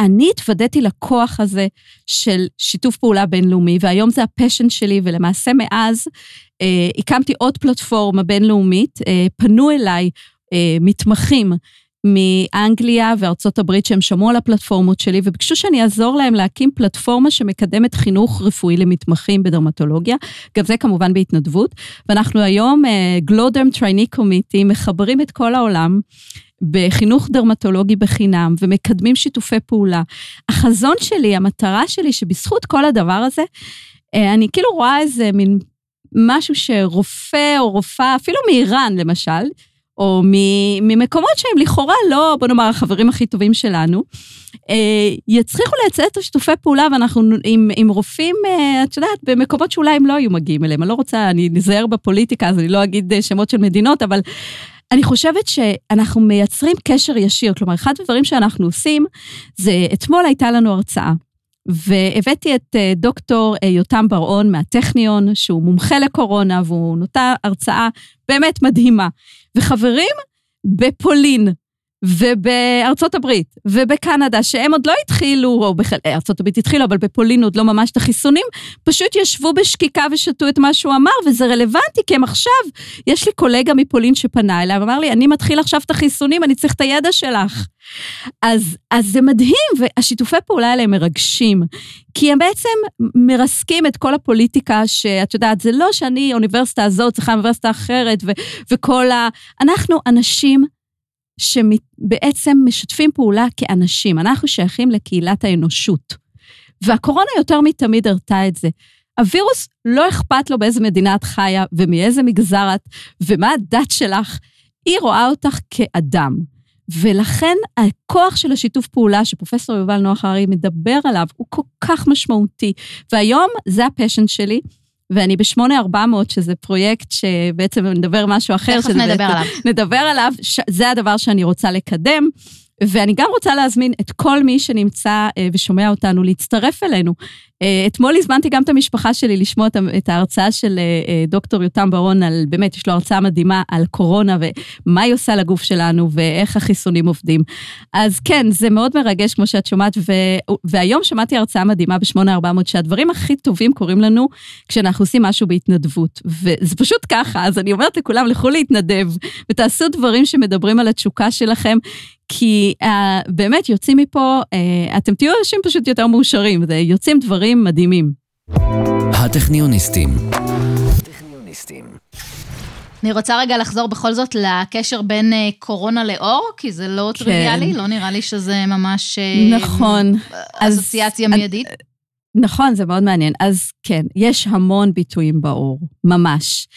אני התוודעתי לכוח הזה של שיתוף פעולה בינלאומי, והיום זה הפשן שלי, ולמעשה מאז אה, הקמתי עוד פלטפורמה בינלאומית, אה, פנו אליי אה, מתמחים מאנגליה וארצות הברית שהם שמעו על הפלטפורמות שלי וביקשו שאני אעזור להם להקים פלטפורמה שמקדמת חינוך רפואי למתמחים בדרמטולוגיה, גם זה כמובן בהתנדבות. ואנחנו היום, גלודם טרייני קומיטי, מחברים את כל העולם בחינוך דרמטולוגי בחינם ומקדמים שיתופי פעולה. החזון שלי, המטרה שלי, שבזכות כל הדבר הזה, אה, אני כאילו רואה איזה מין משהו שרופא או רופאה, אפילו מאיראן למשל, או ממקומות שהם לכאורה לא, בוא נאמר, החברים הכי טובים שלנו, אה, יצליחו לייצר את השיתופי פעולה, ואנחנו עם, עם רופאים, אה, את יודעת, במקומות שאולי הם לא היו מגיעים אליהם. אני לא רוצה, אני נזהר בפוליטיקה, אז אני לא אגיד שמות של מדינות, אבל אני חושבת שאנחנו מייצרים קשר ישיר, כלומר, אחד הדברים שאנחנו עושים, זה אתמול הייתה לנו הרצאה, והבאתי את אה, דוקטור אה, יותם בר-און מהטכניון, שהוא מומחה לקורונה, והוא נוטה הרצאה באמת מדהימה. וחברים, בפולין, ובארצות הברית, ובקנדה, שהם עוד לא התחילו, או בכלל, אה, ארצות הברית התחילו, אבל בפולין עוד לא ממש את החיסונים, פשוט ישבו בשקיקה ושתו את מה שהוא אמר, וזה רלוונטי, כי הם עכשיו, יש לי קולגה מפולין שפנה אליי, ואמר לי, אני מתחיל עכשיו את החיסונים, אני צריך את הידע שלך. אז, אז זה מדהים, והשיתופי פעולה האלה הם מרגשים, כי הם בעצם מרסקים את כל הפוליטיקה, שאת יודעת, זה לא שאני אוניברסיטה הזאת צריכה אוניברסיטה אחרת, ו, וכל ה... אנחנו אנשים שבעצם משתפים פעולה כאנשים. אנחנו שייכים לקהילת האנושות. והקורונה יותר מתמיד הראתה את זה. הווירוס, לא אכפת לו באיזה מדינה את חיה ומאיזה מגזר את ומה הדת שלך, היא רואה אותך כאדם. ולכן הכוח של השיתוף פעולה שפרופסור יובל נוח הארי מדבר עליו הוא כל כך משמעותי. והיום זה הפשן שלי, ואני ב-8400, שזה פרויקט שבעצם נדבר משהו אחר. תכף נדבר עליו. נדבר עליו, ש- זה הדבר שאני רוצה לקדם. ואני גם רוצה להזמין את כל מי שנמצא אה, ושומע אותנו להצטרף אלינו. אה, אתמול הזמנתי גם את המשפחה שלי לשמוע את ההרצאה של אה, דוקטור יותם ברון על, באמת, יש לו הרצאה מדהימה על קורונה ומה היא עושה לגוף שלנו ואיך החיסונים עובדים. אז כן, זה מאוד מרגש, כמו שאת שומעת, ו... והיום שמעתי הרצאה מדהימה ב-8400, שהדברים הכי טובים קורים לנו כשאנחנו עושים משהו בהתנדבות. וזה פשוט ככה, אז אני אומרת לכולם, לכו להתנדב ותעשו דברים שמדברים על התשוקה שלכם, כי uh, באמת יוצאים מפה, uh, אתם תהיו אנשים פשוט יותר מאושרים, יוצאים דברים מדהימים. הטכניוניסטים. אני רוצה רגע לחזור בכל זאת לקשר בין uh, קורונה לאור, כי זה לא כן. טריוויאלי, לא נראה לי שזה ממש... נכון. אסוציאציה אז, מיידית. נכון, זה מאוד מעניין. אז כן, יש המון ביטויים באור, ממש.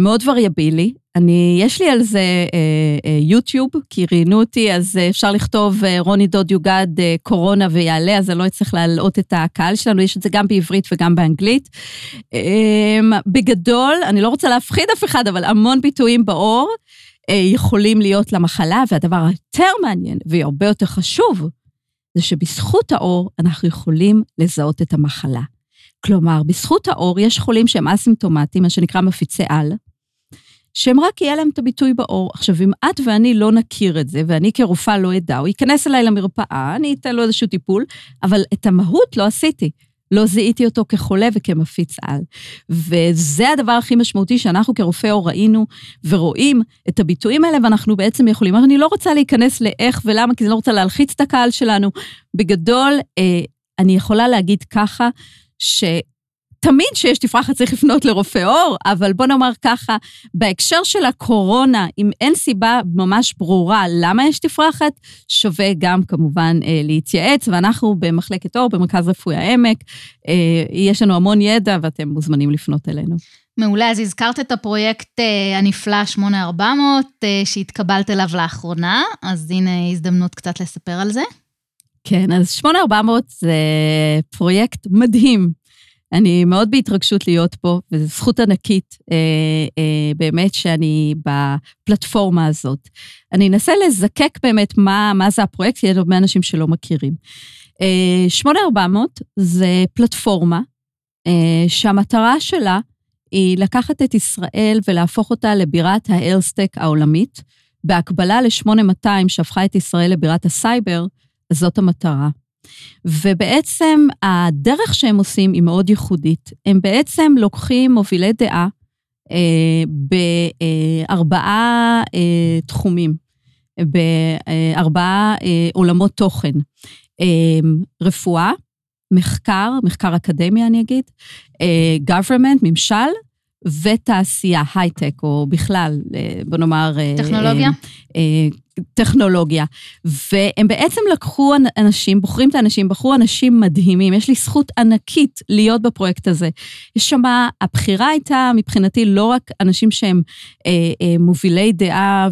מאוד וריאבילי. אני, יש לי על זה אה, אה, יוטיוב, כי ראיינו אותי, אז אה, אפשר לכתוב אה, רוני דוד יוגד אה, קורונה ויעלה, אז אני לא אצטרך להלאות את הקהל שלנו, יש את זה גם בעברית וגם באנגלית. אה, בגדול, אני לא רוצה להפחיד אף אחד, אבל המון ביטויים באור אה, יכולים להיות למחלה, והדבר היותר מעניין והרבה יותר חשוב, זה שבזכות האור אנחנו יכולים לזהות את המחלה. כלומר, בזכות האור יש חולים שהם אסימפטומטיים, מה שנקרא מפיצי על, שהם רק יהיה להם את הביטוי בעור. עכשיו, אם את ואני לא נכיר את זה, ואני כרופאה לא אדע, הוא ייכנס אליי למרפאה, אני אתן לו איזשהו טיפול, אבל את המהות לא עשיתי. לא זיהיתי אותו כחולה וכמפיץ על. וזה הדבר הכי משמעותי שאנחנו כרופאי עור ראינו ורואים את הביטויים האלה, ואנחנו בעצם יכולים, אני לא רוצה להיכנס לאיך ולמה, כי אני לא רוצה להלחיץ את הקהל שלנו. בגדול, אה, אני יכולה להגיד ככה, ש... תמיד שיש תפרחת צריך לפנות לרופא עור, אבל בוא נאמר ככה, בהקשר של הקורונה, אם אין סיבה ממש ברורה למה יש תפרחת, שווה גם כמובן אה, להתייעץ, ואנחנו במחלקת עור, במרכז רפואי העמק, אה, יש לנו המון ידע ואתם מוזמנים לפנות אלינו. מעולה, אז הזכרת את הפרויקט אה, הנפלא 8400 אה, שהתקבלת אליו לאחרונה, אז הנה הזדמנות קצת לספר על זה. כן, אז 8400 זה פרויקט מדהים. אני מאוד בהתרגשות להיות פה, וזו זכות ענקית אה, אה, באמת שאני בפלטפורמה הזאת. אני אנסה לזקק באמת מה, מה זה הפרויקט, כי יש הרבה אנשים שלא מכירים. אה, 8400 זה פלטפורמה אה, שהמטרה שלה היא לקחת את ישראל ולהפוך אותה לבירת האלסטק העולמית, בהקבלה ל-8200 שהפכה את ישראל לבירת הסייבר, זאת המטרה. ובעצם הדרך שהם עושים היא מאוד ייחודית. הם בעצם לוקחים מובילי דעה אה, בארבעה אה, תחומים, בארבעה אה, עולמות תוכן. אה, רפואה, מחקר, מחקר אקדמי אני אגיד, אה, government, ממשל, ותעשייה, הייטק, או בכלל, אה, בוא נאמר... אה, טכנולוגיה? אה, טכנולוגיה. והם בעצם לקחו אנשים, בוחרים את האנשים, בחרו אנשים מדהימים. יש לי זכות ענקית להיות בפרויקט הזה. יש שם, הבחירה הייתה מבחינתי לא רק אנשים שהם אה, אה, מובילי דעה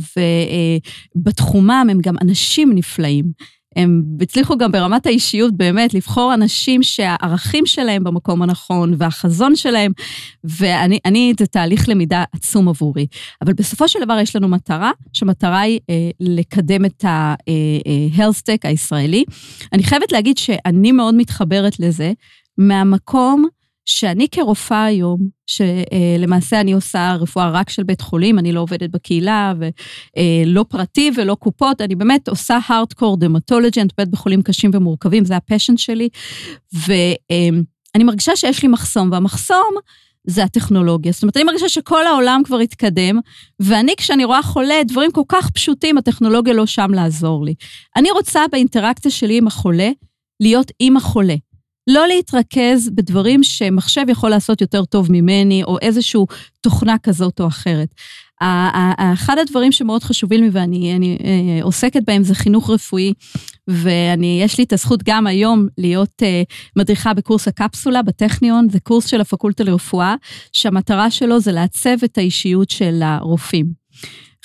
ובתחומם, הם גם אנשים נפלאים. הם הצליחו גם ברמת האישיות באמת לבחור אנשים שהערכים שלהם במקום הנכון והחזון שלהם, ואני, זה תהליך למידה עצום עבורי. אבל בסופו של דבר יש לנו מטרה, שהמטרה היא אה, לקדם את ה-health tech אה, הישראלי. אני חייבת להגיד שאני מאוד מתחברת לזה מהמקום שאני כרופאה היום, שלמעשה אני עושה רפואה רק של בית חולים, אני לא עובדת בקהילה ולא פרטי ולא קופות, אני באמת עושה הארדקור דמטולוגי, אני עובדת בחולים קשים ומורכבים, זה הפשן שלי, ואני מרגישה שיש לי מחסום, והמחסום זה הטכנולוגיה. זאת אומרת, אני מרגישה שכל העולם כבר התקדם, ואני, כשאני רואה חולה, דברים כל כך פשוטים, הטכנולוגיה לא שם לעזור לי. אני רוצה באינטראקציה שלי עם החולה, להיות עם החולה. לא להתרכז בדברים שמחשב יכול לעשות יותר טוב ממני, או איזושהי תוכנה כזאת או אחרת. אחד הדברים שמאוד חשובים לי ואני אני, אה, עוסקת בהם זה חינוך רפואי, ויש לי את הזכות גם היום להיות אה, מדריכה בקורס הקפסולה בטכניון, זה קורס של הפקולטה לרפואה, שהמטרה שלו זה לעצב את האישיות של הרופאים.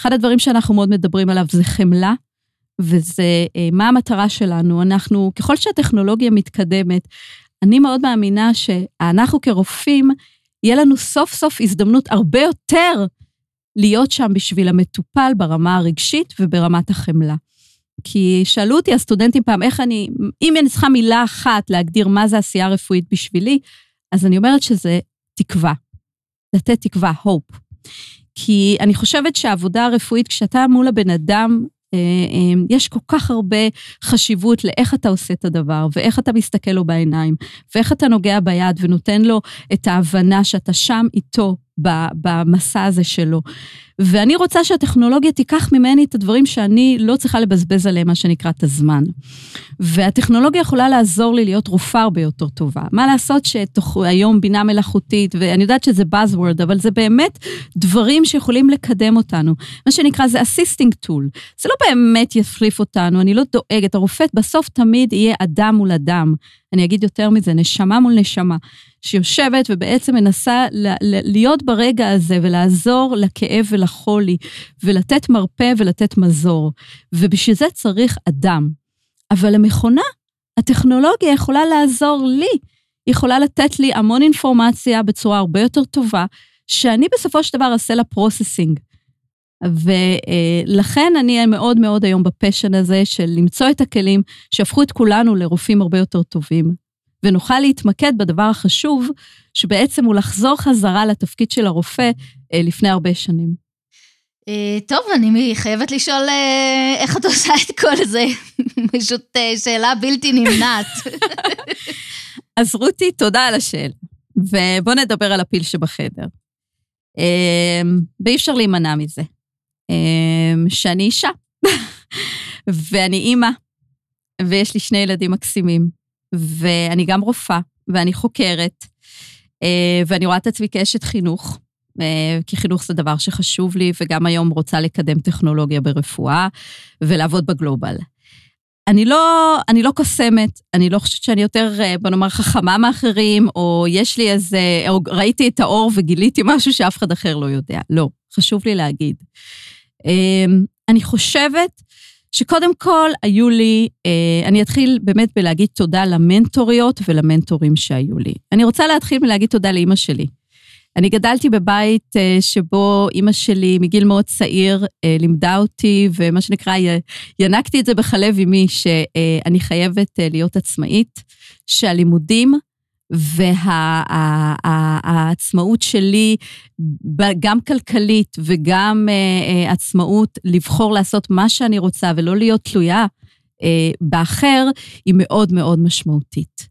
אחד הדברים שאנחנו מאוד מדברים עליו זה חמלה, וזה אה, מה המטרה שלנו. אנחנו, ככל שהטכנולוגיה מתקדמת, אני מאוד מאמינה שאנחנו כרופאים, יהיה לנו סוף סוף הזדמנות הרבה יותר להיות שם בשביל המטופל ברמה הרגשית וברמת החמלה. כי שאלו אותי הסטודנטים פעם, איך אני, אם אני צריכה מילה אחת להגדיר מה זה עשייה רפואית בשבילי, אז אני אומרת שזה תקווה. לתת תקווה, hope. כי אני חושבת שהעבודה הרפואית, כשאתה מול הבן אדם, יש כל כך הרבה חשיבות לאיך אתה עושה את הדבר, ואיך אתה מסתכל לו בעיניים, ואיך אתה נוגע ביד ונותן לו את ההבנה שאתה שם איתו במסע הזה שלו. ואני רוצה שהטכנולוגיה תיקח ממני את הדברים שאני לא צריכה לבזבז עליהם, מה שנקרא, את הזמן. והטכנולוגיה יכולה לעזור לי להיות רופאה הרבה יותר טובה. מה לעשות שתוך היום בינה מלאכותית, ואני יודעת שזה Buzzword, אבל זה באמת דברים שיכולים לקדם אותנו. מה שנקרא, זה assisting tool. זה לא באמת יפריף אותנו, אני לא דואגת. הרופא בסוף תמיד יהיה אדם מול אדם. אני אגיד יותר מזה, נשמה מול נשמה. שיושבת ובעצם מנסה להיות ברגע הזה ולעזור לכאב ולחולי, ולתת מרפא ולתת מזור. ובשביל זה צריך אדם. אבל המכונה, הטכנולוגיה יכולה לעזור לי, היא יכולה לתת לי המון אינפורמציה בצורה הרבה יותר טובה, שאני בסופו של דבר אעשה לה processing. ולכן אני מאוד מאוד היום ב passion הזה של למצוא את הכלים שהפכו את כולנו לרופאים הרבה יותר טובים, ונוכל להתמקד בדבר החשוב, שבעצם הוא לחזור חזרה לתפקיד של הרופא אה, לפני הרבה שנים. אה, טוב, אני חייבת לשאול אה, איך את עושה את כל זה. פשוט שאלה בלתי נמנעת. אז רותי, תודה על השאלה. ובואו נדבר על הפיל שבחדר. ואי אפשר להימנע מזה. שאני אישה, ואני אימא, ויש לי שני ילדים מקסימים. ואני גם רופאה, ואני חוקרת, אה, ואני רואה את עצמי כאשת חינוך, אה, כי חינוך זה דבר שחשוב לי, וגם היום רוצה לקדם טכנולוגיה ברפואה ולעבוד בגלובל. אני לא, אני לא קוסמת, אני לא חושבת שאני יותר, אה, בוא נאמר, חכמה מאחרים, או יש לי איזה, או ראיתי את האור וגיליתי משהו שאף אחד אחר לא יודע. לא, חשוב לי להגיד. אני חושבת שקודם כל היו לי, אה, אני אתחיל באמת בלהגיד תודה למנטוריות ולמנטורים שהיו לי. אני רוצה להתחיל מלהגיד תודה לאימא שלי. אני גדלתי בבית אה, שבו אימא שלי מגיל מאוד צעיר אה, לימדה אותי, ומה שנקרא, ינקתי את זה בחלב אמי, שאני חייבת להיות עצמאית, שהלימודים והעצמאות שלי, גם כלכלית וגם אה, אה, עצמאות לבחור לעשות מה שאני רוצה ולא להיות תלויה אה, באחר, היא מאוד מאוד משמעותית.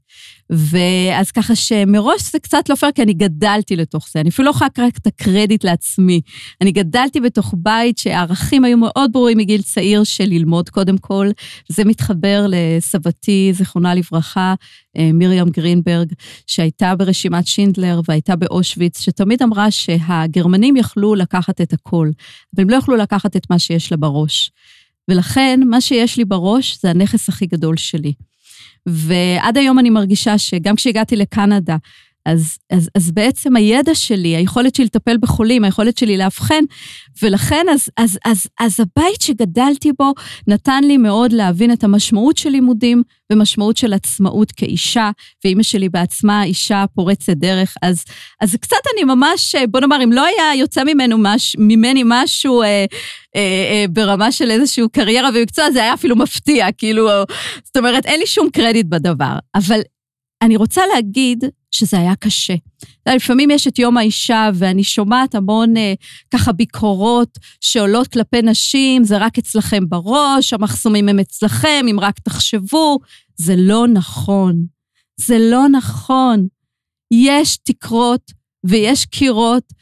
ואז ככה שמראש זה קצת לא פייר, כי אני גדלתי לתוך זה. אני אפילו לא יכולה רק את הקרדיט לעצמי. אני גדלתי בתוך בית שהערכים היו מאוד ברורים מגיל צעיר של ללמוד קודם כל. זה מתחבר לסבתי, זיכרונה לברכה, אה, מרים גרינברג, שהייתה ברשימת שינדלר והייתה באושוויץ, שתמיד אמרה שהגרמנים יכלו לקחת את הכל, אבל הם לא יכלו לקחת את מה שיש לה בראש. ולכן, מה שיש לי בראש זה הנכס הכי גדול שלי. ועד היום אני מרגישה שגם כשהגעתי לקנדה, אז, אז, אז בעצם הידע שלי, היכולת שלי לטפל בחולים, היכולת שלי לאבחן, ולכן אז, אז, אז, אז הבית שגדלתי בו נתן לי מאוד להבין את המשמעות של לימודים ומשמעות של עצמאות כאישה, ואימא שלי בעצמה אישה פורצת דרך, אז, אז קצת אני ממש, בוא נאמר, אם לא היה יוצא ממנו מש, ממני משהו אה, אה, אה, ברמה של איזושהי קריירה ומקצוע, זה היה אפילו מפתיע, כאילו, זאת אומרת, אין לי שום קרדיט בדבר. אבל אני רוצה להגיד שזה היה קשה. לפעמים יש את יום האישה, ואני שומעת המון אה, ככה ביקורות שעולות כלפי נשים, זה רק אצלכם בראש, המחסומים הם אצלכם, אם רק תחשבו. זה לא נכון. זה לא נכון. יש תקרות ויש קירות,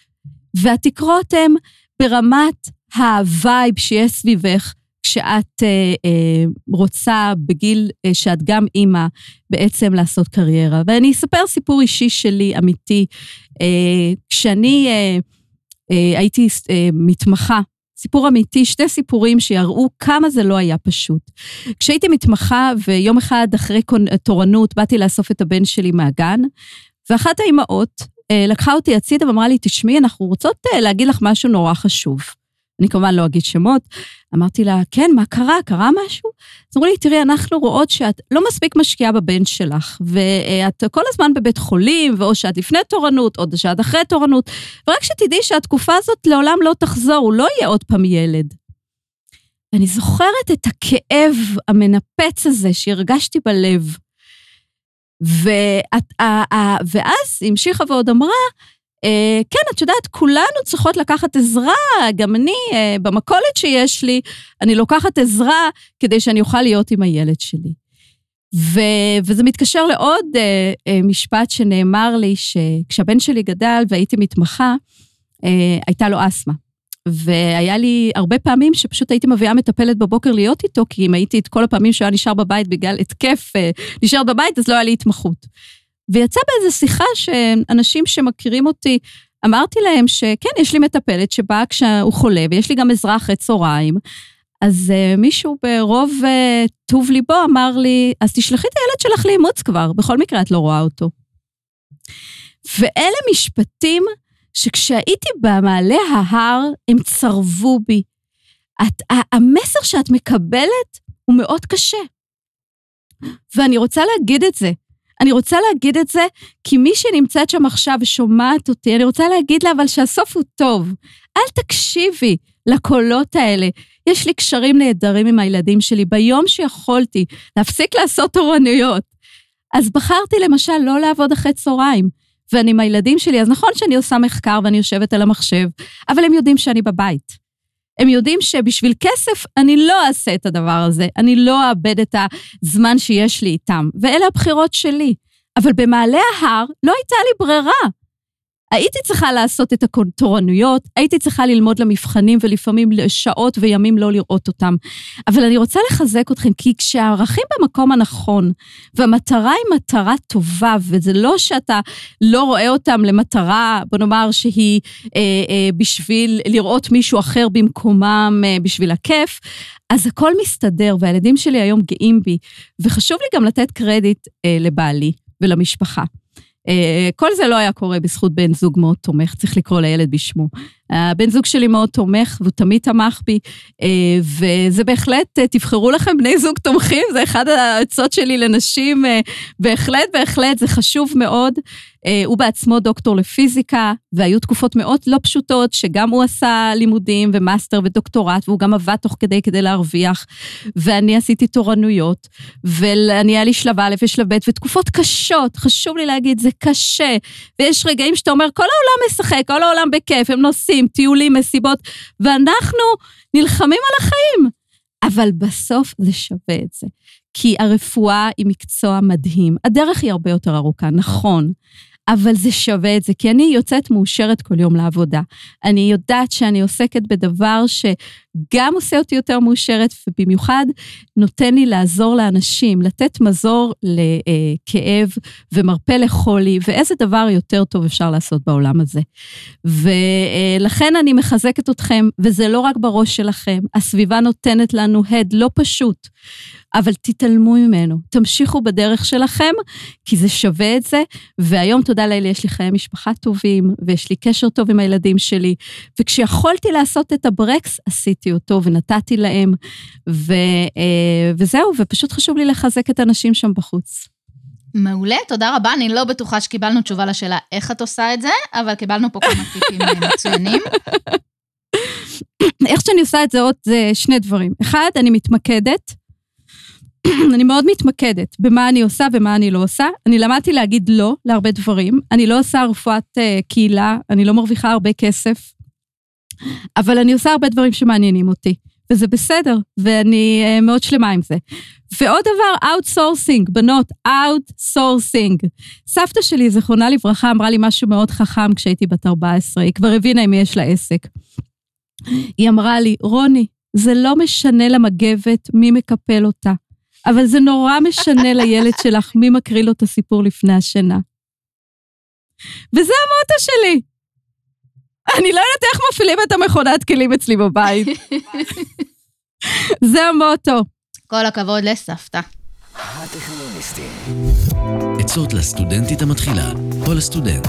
והתקרות הן ברמת ה vibe שיש סביבך, כשאת אה, אה, רוצה בגיל אה, שאת גם אימא, בעצם לעשות קריירה. ואני אספר סיפור אישי שלי, אמיתי. אה, כשאני אה, אה, הייתי אה, מתמחה, סיפור אמיתי, שני סיפורים שיראו כמה זה לא היה פשוט. כשהייתי מתמחה ויום אחד אחרי תורנות באתי לאסוף את הבן שלי מהגן, ואחת האימהות אה, לקחה אותי הצידה ואמרה לי, תשמעי, אנחנו רוצות אה, להגיד לך משהו נורא חשוב. אני כמובן לא אגיד שמות. אמרתי לה, כן, מה קרה? קרה משהו? אז אמרו לי, תראי, אנחנו רואות שאת לא מספיק משקיעה בבן שלך, ואת כל הזמן בבית חולים, או שאת לפני תורנות, או שאת אחרי תורנות, ורק שתדעי שהתקופה הזאת לעולם לא תחזור, הוא לא יהיה עוד פעם ילד. ואני זוכרת את הכאב המנפץ הזה שהרגשתי בלב. ואת, ואז המשיכה ועוד אמרה, כן, את יודעת, כולנו צריכות לקחת עזרה, גם אני, אה, במכולת שיש לי, אני לוקחת עזרה כדי שאני אוכל להיות עם הילד שלי. ו, וזה מתקשר לעוד אה, אה, משפט שנאמר לי, שכשהבן שלי גדל והייתי מתמחה, אה, הייתה לו אסתמה. והיה לי הרבה פעמים שפשוט הייתי מביאה מטפלת בבוקר להיות איתו, כי אם הייתי את כל הפעמים שהוא היה נשאר בבית בגלל התקף, אה, נשאר בבית, אז לא היה לי התמחות. ויצא באיזו שיחה שאנשים שמכירים אותי, אמרתי להם שכן, יש לי מטפלת שבאה כשהוא חולה, ויש לי גם עזרה אחרי צהריים. אז uh, מישהו ברוב uh, טוב ליבו אמר לי, אז תשלחי את הילד שלך לאימוץ כבר, בכל מקרה את לא רואה אותו. ואלה משפטים שכשהייתי במעלה ההר, הם צרבו בי. את, המסר שאת מקבלת הוא מאוד קשה. ואני רוצה להגיד את זה. אני רוצה להגיד את זה כי מי שנמצאת שם עכשיו ושומעת אותי, אני רוצה להגיד לה אבל שהסוף הוא טוב. אל תקשיבי לקולות האלה. יש לי קשרים נהדרים עם הילדים שלי. ביום שיכולתי להפסיק לעשות תורנויות, אז בחרתי למשל לא לעבוד אחרי צהריים. ואני עם הילדים שלי, אז נכון שאני עושה מחקר ואני יושבת על המחשב, אבל הם יודעים שאני בבית. הם יודעים שבשביל כסף אני לא אעשה את הדבר הזה, אני לא אאבד את הזמן שיש לי איתם, ואלה הבחירות שלי. אבל במעלה ההר לא הייתה לי ברירה. הייתי צריכה לעשות את התורנויות, הייתי צריכה ללמוד למבחנים ולפעמים שעות וימים לא לראות אותם. אבל אני רוצה לחזק אתכם, כי כשהערכים במקום הנכון, והמטרה היא מטרה טובה, וזה לא שאתה לא רואה אותם למטרה, בוא נאמר שהיא אה, אה, בשביל לראות מישהו אחר במקומם, אה, בשביל הכיף, אז הכל מסתדר, והילדים שלי היום גאים בי. וחשוב לי גם לתת קרדיט אה, לבעלי ולמשפחה. אה, כל זה לא היה קורה בזכות בן זוג מאוד תומך, צריך לקרוא לילד בשמו. הבן זוג שלי מאוד תומך, והוא תמיד תמך בי, אה, וזה בהחלט, אה, תבחרו לכם בני זוג תומכים, זה אחד העצות שלי לנשים, בהחלט, בהחלט, זה חשוב מאוד. הוא בעצמו דוקטור לפיזיקה, והיו תקופות מאוד לא פשוטות, שגם הוא עשה לימודים ומאסטר ודוקטורט, והוא גם עבד תוך כדי כדי להרוויח, ואני עשיתי תורנויות, ואני היה לי שלב א' ושלב ב', ותקופות קשות, חשוב לי להגיד, זה קשה, ויש רגעים שאתה אומר, כל העולם משחק, כל העולם בכיף, הם נוסעים, טיולים, מסיבות, ואנחנו נלחמים על החיים. אבל בסוף זה שווה את זה. כי הרפואה היא מקצוע מדהים. הדרך היא הרבה יותר ארוכה, נכון, אבל זה שווה את זה, כי אני יוצאת מאושרת כל יום לעבודה. אני יודעת שאני עוסקת בדבר שגם עושה אותי יותר מאושרת, ובמיוחד נותן לי לעזור לאנשים, לתת מזור לכאב ומרפא לחולי, ואיזה דבר יותר טוב אפשר לעשות בעולם הזה. ולכן אני מחזקת אתכם, וזה לא רק בראש שלכם, הסביבה נותנת לנו הד לא פשוט. אבל תתעלמו ממנו, תמשיכו בדרך שלכם, כי זה שווה את זה, והיום, תודה לאל, יש לי חיי משפחה טובים, ויש לי קשר טוב עם הילדים שלי, וכשיכולתי לעשות את הברקס, עשיתי אותו ונתתי להם, ו, אה, וזהו, ופשוט חשוב לי לחזק את האנשים שם בחוץ. מעולה, תודה רבה. אני לא בטוחה שקיבלנו תשובה לשאלה איך את עושה את זה, אבל קיבלנו פה כמה טיפים אה, מצוינים. איך שאני עושה את זה עוד זה שני דברים. אחד, אני מתמקדת. אני מאוד מתמקדת במה אני עושה ומה אני לא עושה. אני למדתי להגיד לא להרבה דברים. אני לא עושה רפואת uh, קהילה, אני לא מרוויחה הרבה כסף, אבל אני עושה הרבה דברים שמעניינים אותי, וזה בסדר, ואני uh, מאוד שלמה עם זה. ועוד דבר, outsourcing, בנות, outsourcing. סבתא שלי, זיכרונה לברכה, אמרה לי משהו מאוד חכם כשהייתי בת 14, היא כבר הבינה עם יש לה עסק. היא אמרה לי, רוני, זה לא משנה למגבת מי מקפל אותה. אבל זה נורא משנה לילד שלך מי מקריא לו את הסיפור לפני השינה. וזה המוטו שלי. אני לא יודעת איך מפעילים את המכונת כלים אצלי בבית. זה המוטו. כל הכבוד לסבתא. הטכנוניסטים. עצות לסטודנטית המתחילה או לסטודנט.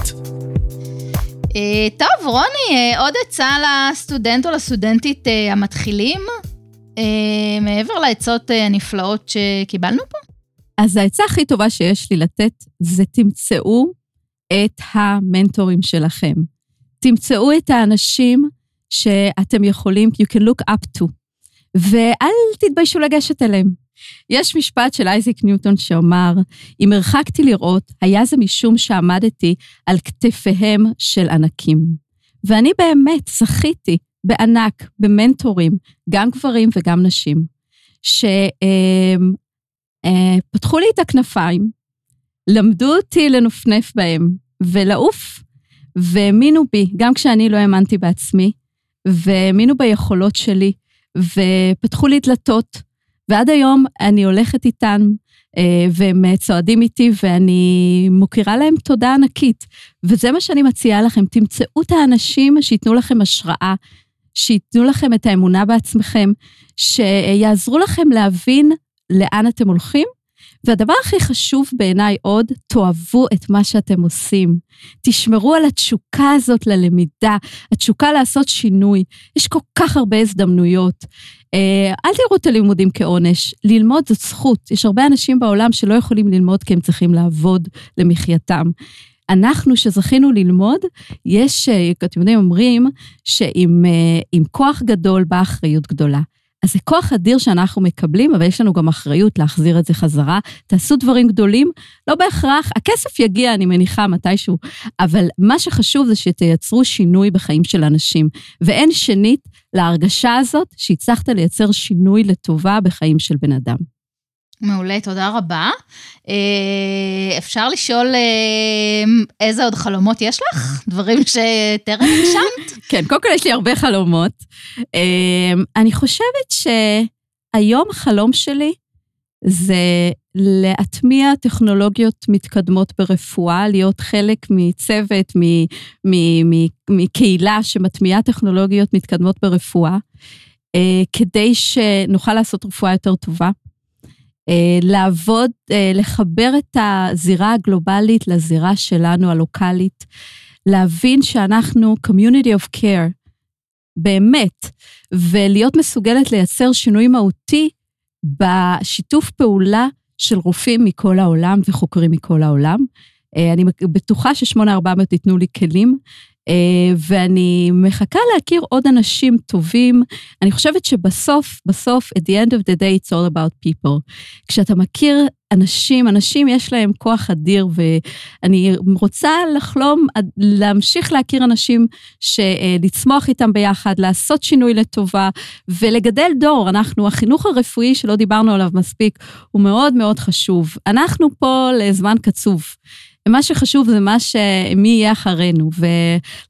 אה, טוב, רוני, אה, עוד עצה לסטודנט או לסטודנטית אה, המתחילים? מעבר לעצות הנפלאות שקיבלנו פה? אז העצה הכי טובה שיש לי לתת זה תמצאו את המנטורים שלכם. תמצאו את האנשים שאתם יכולים, you can look up to. ואל תתביישו לגשת אליהם. יש משפט של אייזיק ניוטון שאומר, אם הרחקתי לראות, היה זה משום שעמדתי על כתפיהם של ענקים. ואני באמת זכיתי בענק, במנטורים, גם גברים וגם נשים, שפתחו אה, לי את הכנפיים, למדו אותי לנופנף בהם ולעוף, והאמינו בי, גם כשאני לא האמנתי בעצמי, והאמינו ביכולות שלי, ופתחו לי דלתות, ועד היום אני הולכת איתן, אה, והם צועדים איתי, ואני מוקירה להם תודה ענקית. וזה מה שאני מציעה לכם, תמצאו את האנשים שייתנו לכם השראה, שייתנו לכם את האמונה בעצמכם, שיעזרו לכם להבין לאן אתם הולכים. והדבר הכי חשוב בעיניי עוד, תאהבו את מה שאתם עושים. תשמרו על התשוקה הזאת ללמידה, התשוקה לעשות שינוי. יש כל כך הרבה הזדמנויות. אה, אל תראו את הלימודים כעונש, ללמוד זאת זכות. יש הרבה אנשים בעולם שלא יכולים ללמוד כי הם צריכים לעבוד למחייתם. אנחנו שזכינו ללמוד, יש, אה, אתם יודעים, אומרים שעם אה, כוח גדול באה אחריות גדולה. אז זה כוח אדיר שאנחנו מקבלים, אבל יש לנו גם אחריות להחזיר את זה חזרה. תעשו דברים גדולים, לא בהכרח, הכסף יגיע, אני מניחה, מתישהו, אבל מה שחשוב זה שתייצרו שינוי בחיים של אנשים. ואין שנית להרגשה הזאת שהצלחת לייצר שינוי לטובה בחיים של בן אדם. מעולה, תודה רבה. אה, אפשר לשאול אה, איזה עוד חלומות יש לך? דברים שטרם הגשמת? כן, קודם כל יש לי הרבה חלומות. אה, אני חושבת שהיום החלום שלי זה להטמיע טכנולוגיות מתקדמות ברפואה, להיות חלק מצוות, מקהילה שמטמיעה טכנולוגיות מתקדמות ברפואה, כדי שנוכל לעשות רפואה יותר טובה. אה, לעבוד, אה, לחבר את הזירה הגלובלית לזירה שלנו, הלוקאלית, להבין שאנחנו community of care, באמת, ולהיות מסוגלת לייצר שינוי מהותי בשיתוף פעולה של רופאים מכל העולם וחוקרים מכל העולם. אה, אני בטוחה ש-8400 ייתנו לי כלים ואני מחכה להכיר עוד אנשים טובים. אני חושבת שבסוף, בסוף, at the end of the day, it's all about people. כשאתה מכיר אנשים, אנשים יש להם כוח אדיר, ואני רוצה לחלום, להמשיך להכיר אנשים, לצמוח איתם ביחד, לעשות שינוי לטובה, ולגדל דור. אנחנו, החינוך הרפואי, שלא דיברנו עליו מספיק, הוא מאוד מאוד חשוב. אנחנו פה לזמן קצוב. ומה שחשוב זה מה ש... מי יהיה אחרינו,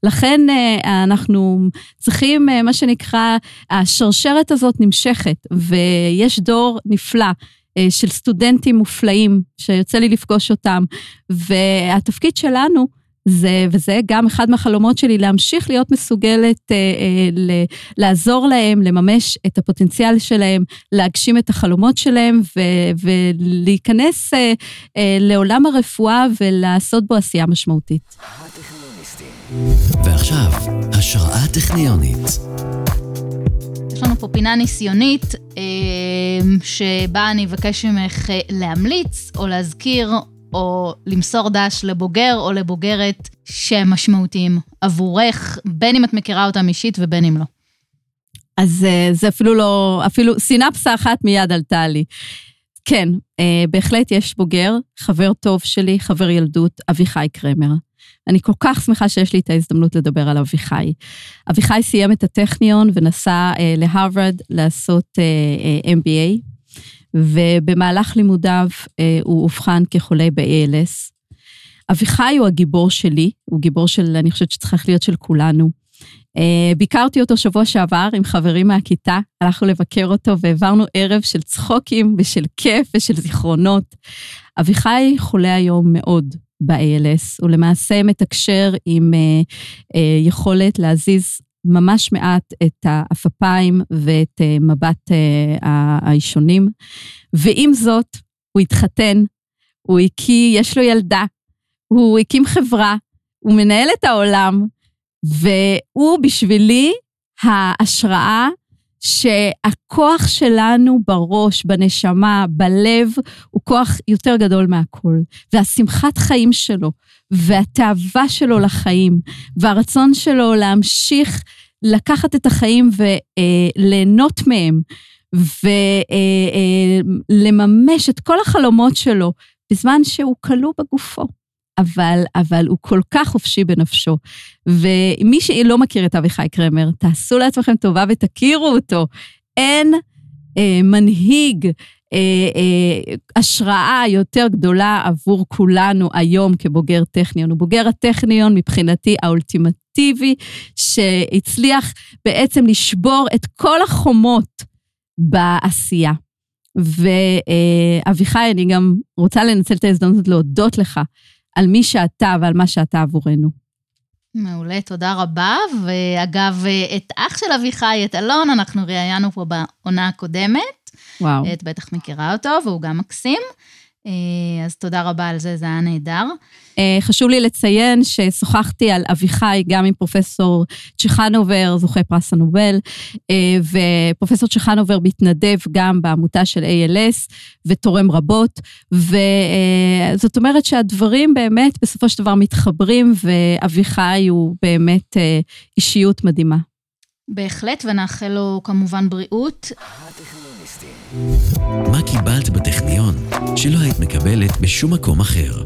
ולכן אה, אנחנו צריכים, אה, מה שנקרא, השרשרת הזאת נמשכת, ויש דור נפלא. אה, של סטודנטים מופלאים, שיוצא לי לפגוש אותם, והתפקיד שלנו זה, וזה גם אחד מהחלומות שלי, להמשיך להיות מסוגלת אה, אה, ל, לעזור להם, לממש את הפוטנציאל שלהם, להגשים את החלומות שלהם ו, ולהיכנס אה, אה, לעולם הרפואה ולעשות בו עשייה משמעותית. ועכשיו, השראה טכניונית. יש לנו פה פינה ניסיונית, אה, שבה אני אבקש ממך אה, להמליץ או להזכיר או למסור דש לבוגר או לבוגרת שהם משמעותיים עבורך, בין אם את מכירה אותם אישית ובין אם לא. אז אה, זה אפילו לא, אפילו סינפסה אחת מיד עלתה לי. כן, אה, בהחלט יש בוגר, חבר טוב שלי, חבר ילדות, אביחי קרמר. אני כל כך שמחה שיש לי את ההזדמנות לדבר על אביחי. אביחי סיים את הטכניון ונסע אה, להרווארד לעשות MBA, ובמהלך לימודיו אה, הוא אובחן כחולה ב-ALS. אביחי הוא הגיבור שלי, הוא גיבור של, אני חושבת שצריך להיות של כולנו. אה, ביקרתי אותו שבוע שעבר עם חברים מהכיתה, הלכנו לבקר אותו והעברנו ערב של צחוקים ושל כיף ושל זיכרונות. אביחי חולה היום מאוד ב-ALS, הוא למעשה מתקשר עם אה, אה, יכולת להזיז ממש מעט את האפפיים ואת אה, מבט אה, האישונים. ועם זאת, הוא התחתן, הוא הקיא, יש לו ילדה, הוא הקים חברה, הוא מנהל את העולם, והוא בשבילי ההשראה שהכוח שלנו בראש, בנשמה, בלב, הוא כוח יותר גדול מהכל. והשמחת חיים שלו, והתאווה שלו לחיים, והרצון שלו להמשיך לקחת את החיים וליהנות מהם, ולממש את כל החלומות שלו, בזמן שהוא כלוא בגופו. אבל, אבל הוא כל כך חופשי בנפשו. ומי שלא מכיר את אביחי קרמר, תעשו לעצמכם טובה ותכירו אותו. אין אה, מנהיג, אה, אה, השראה יותר גדולה עבור כולנו היום כבוגר טכניון. הוא בוגר הטכניון מבחינתי האולטימטיבי, שהצליח בעצם לשבור את כל החומות בעשייה. ואביחי, אני גם רוצה לנצל את ההזדמנות להודות לך על מי שאתה ועל מה שאתה עבורנו. מעולה, תודה רבה. ואגב, את אח של אביחי, את אלון, אנחנו ראיינו פה בעונה הקודמת. וואו. את בטח מכירה אותו, והוא גם מקסים. אה, אז תודה רבה על זה, זה היה נהדר. אה, חשוב לי לציין ששוחחתי על אביחי גם עם פרופסור צ'חנובר, זוכה פרס הנובל, אה, ופרופסור צ'חנובר מתנדב גם בעמותה של ALS ותורם רבות, וזאת אומרת שהדברים באמת בסופו של דבר מתחברים, ואביחי הוא באמת אישיות מדהימה. בהחלט, ונאחל לו כמובן בריאות. מה קיבלת בטכניון שלא היית מקבלת בשום מקום אחר?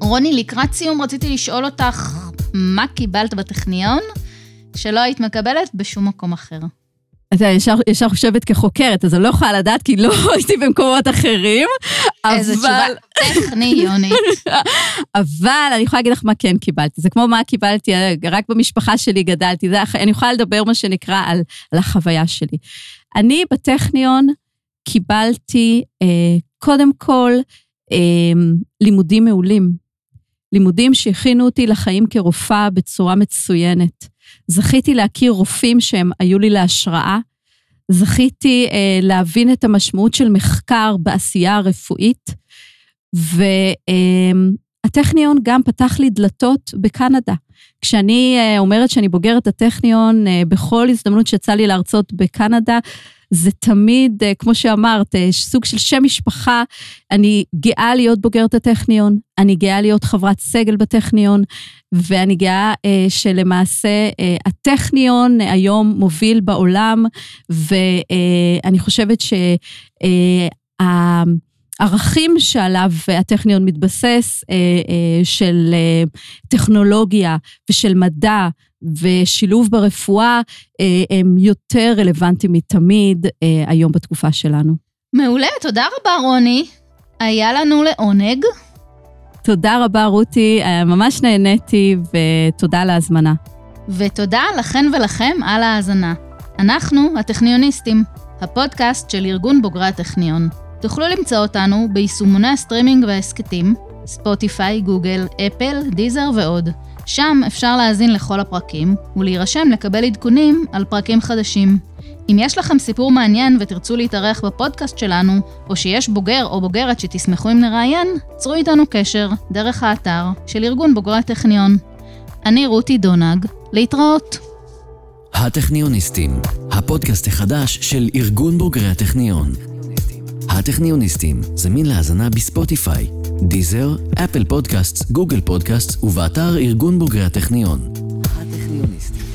רוני, לקראת סיום רציתי לשאול אותך, מה קיבלת בטכניון שלא היית מקבלת בשום מקום אחר? אתה ישר, ישר חושבת כחוקרת, אז אני לא יכולה לדעת כי לא הייתי במקומות אחרים, איזה אבל... תשובה טכניונית. אבל אני יכולה להגיד לך מה כן קיבלתי. זה כמו מה קיבלתי, רק במשפחה שלי גדלתי. זה, אני יכולה לדבר, מה שנקרא, על, על החוויה שלי. אני בטכניון קיבלתי, אה, קודם כל, אה, לימודים מעולים. לימודים שהכינו אותי לחיים כרופאה בצורה מצוינת. זכיתי להכיר רופאים שהם היו לי להשראה. זכיתי אה, להבין את המשמעות של מחקר בעשייה הרפואית, והטכניון אה, גם פתח לי דלתות בקנדה. כשאני אה, אומרת שאני בוגרת הטכניון, אה, בכל הזדמנות שיצא לי להרצות בקנדה, זה תמיד, אה, כמו שאמרת, סוג של שם משפחה. אני גאה להיות בוגרת הטכניון, אני גאה להיות חברת סגל בטכניון, ואני גאה שלמעשה הטכניון היום מוביל בעולם, ואני חושבת שה... הערכים שעליו הטכניון מתבסס, אה, אה, של אה, טכנולוגיה ושל מדע ושילוב ברפואה, הם יותר רלוונטיים מתמיד היום בתקופה שלנו. מעולה, תודה רבה רוני. היה לנו לעונג. תודה רבה רותי, ממש נהניתי ותודה על ההזמנה. ותודה לכן ולכם על ההאזנה. אנחנו הטכניוניסטים, הפודקאסט של ארגון בוגרי הטכניון. תוכלו למצוא אותנו ביישומוני הסטרימינג וההסכתים, ספוטיפיי, גוגל, אפל, דיזר ועוד. שם אפשר להאזין לכל הפרקים, ולהירשם לקבל עדכונים על פרקים חדשים. אם יש לכם סיפור מעניין ותרצו להתארח בפודקאסט שלנו, או שיש בוגר או בוגרת שתשמחו אם נראיין, צרו איתנו קשר דרך האתר של ארגון בוגרי הטכניון. אני רותי דונג, להתראות. הטכניוניסטים, הפודקאסט החדש של ארגון בוגרי הטכניון. הטכניוניסטים זמין להאזנה בספוטיפיי, דיזר, אפל פודקאסט, גוגל פודקאסט ובאתר ארגון בוגרי הטכניון. הטכניוניסטים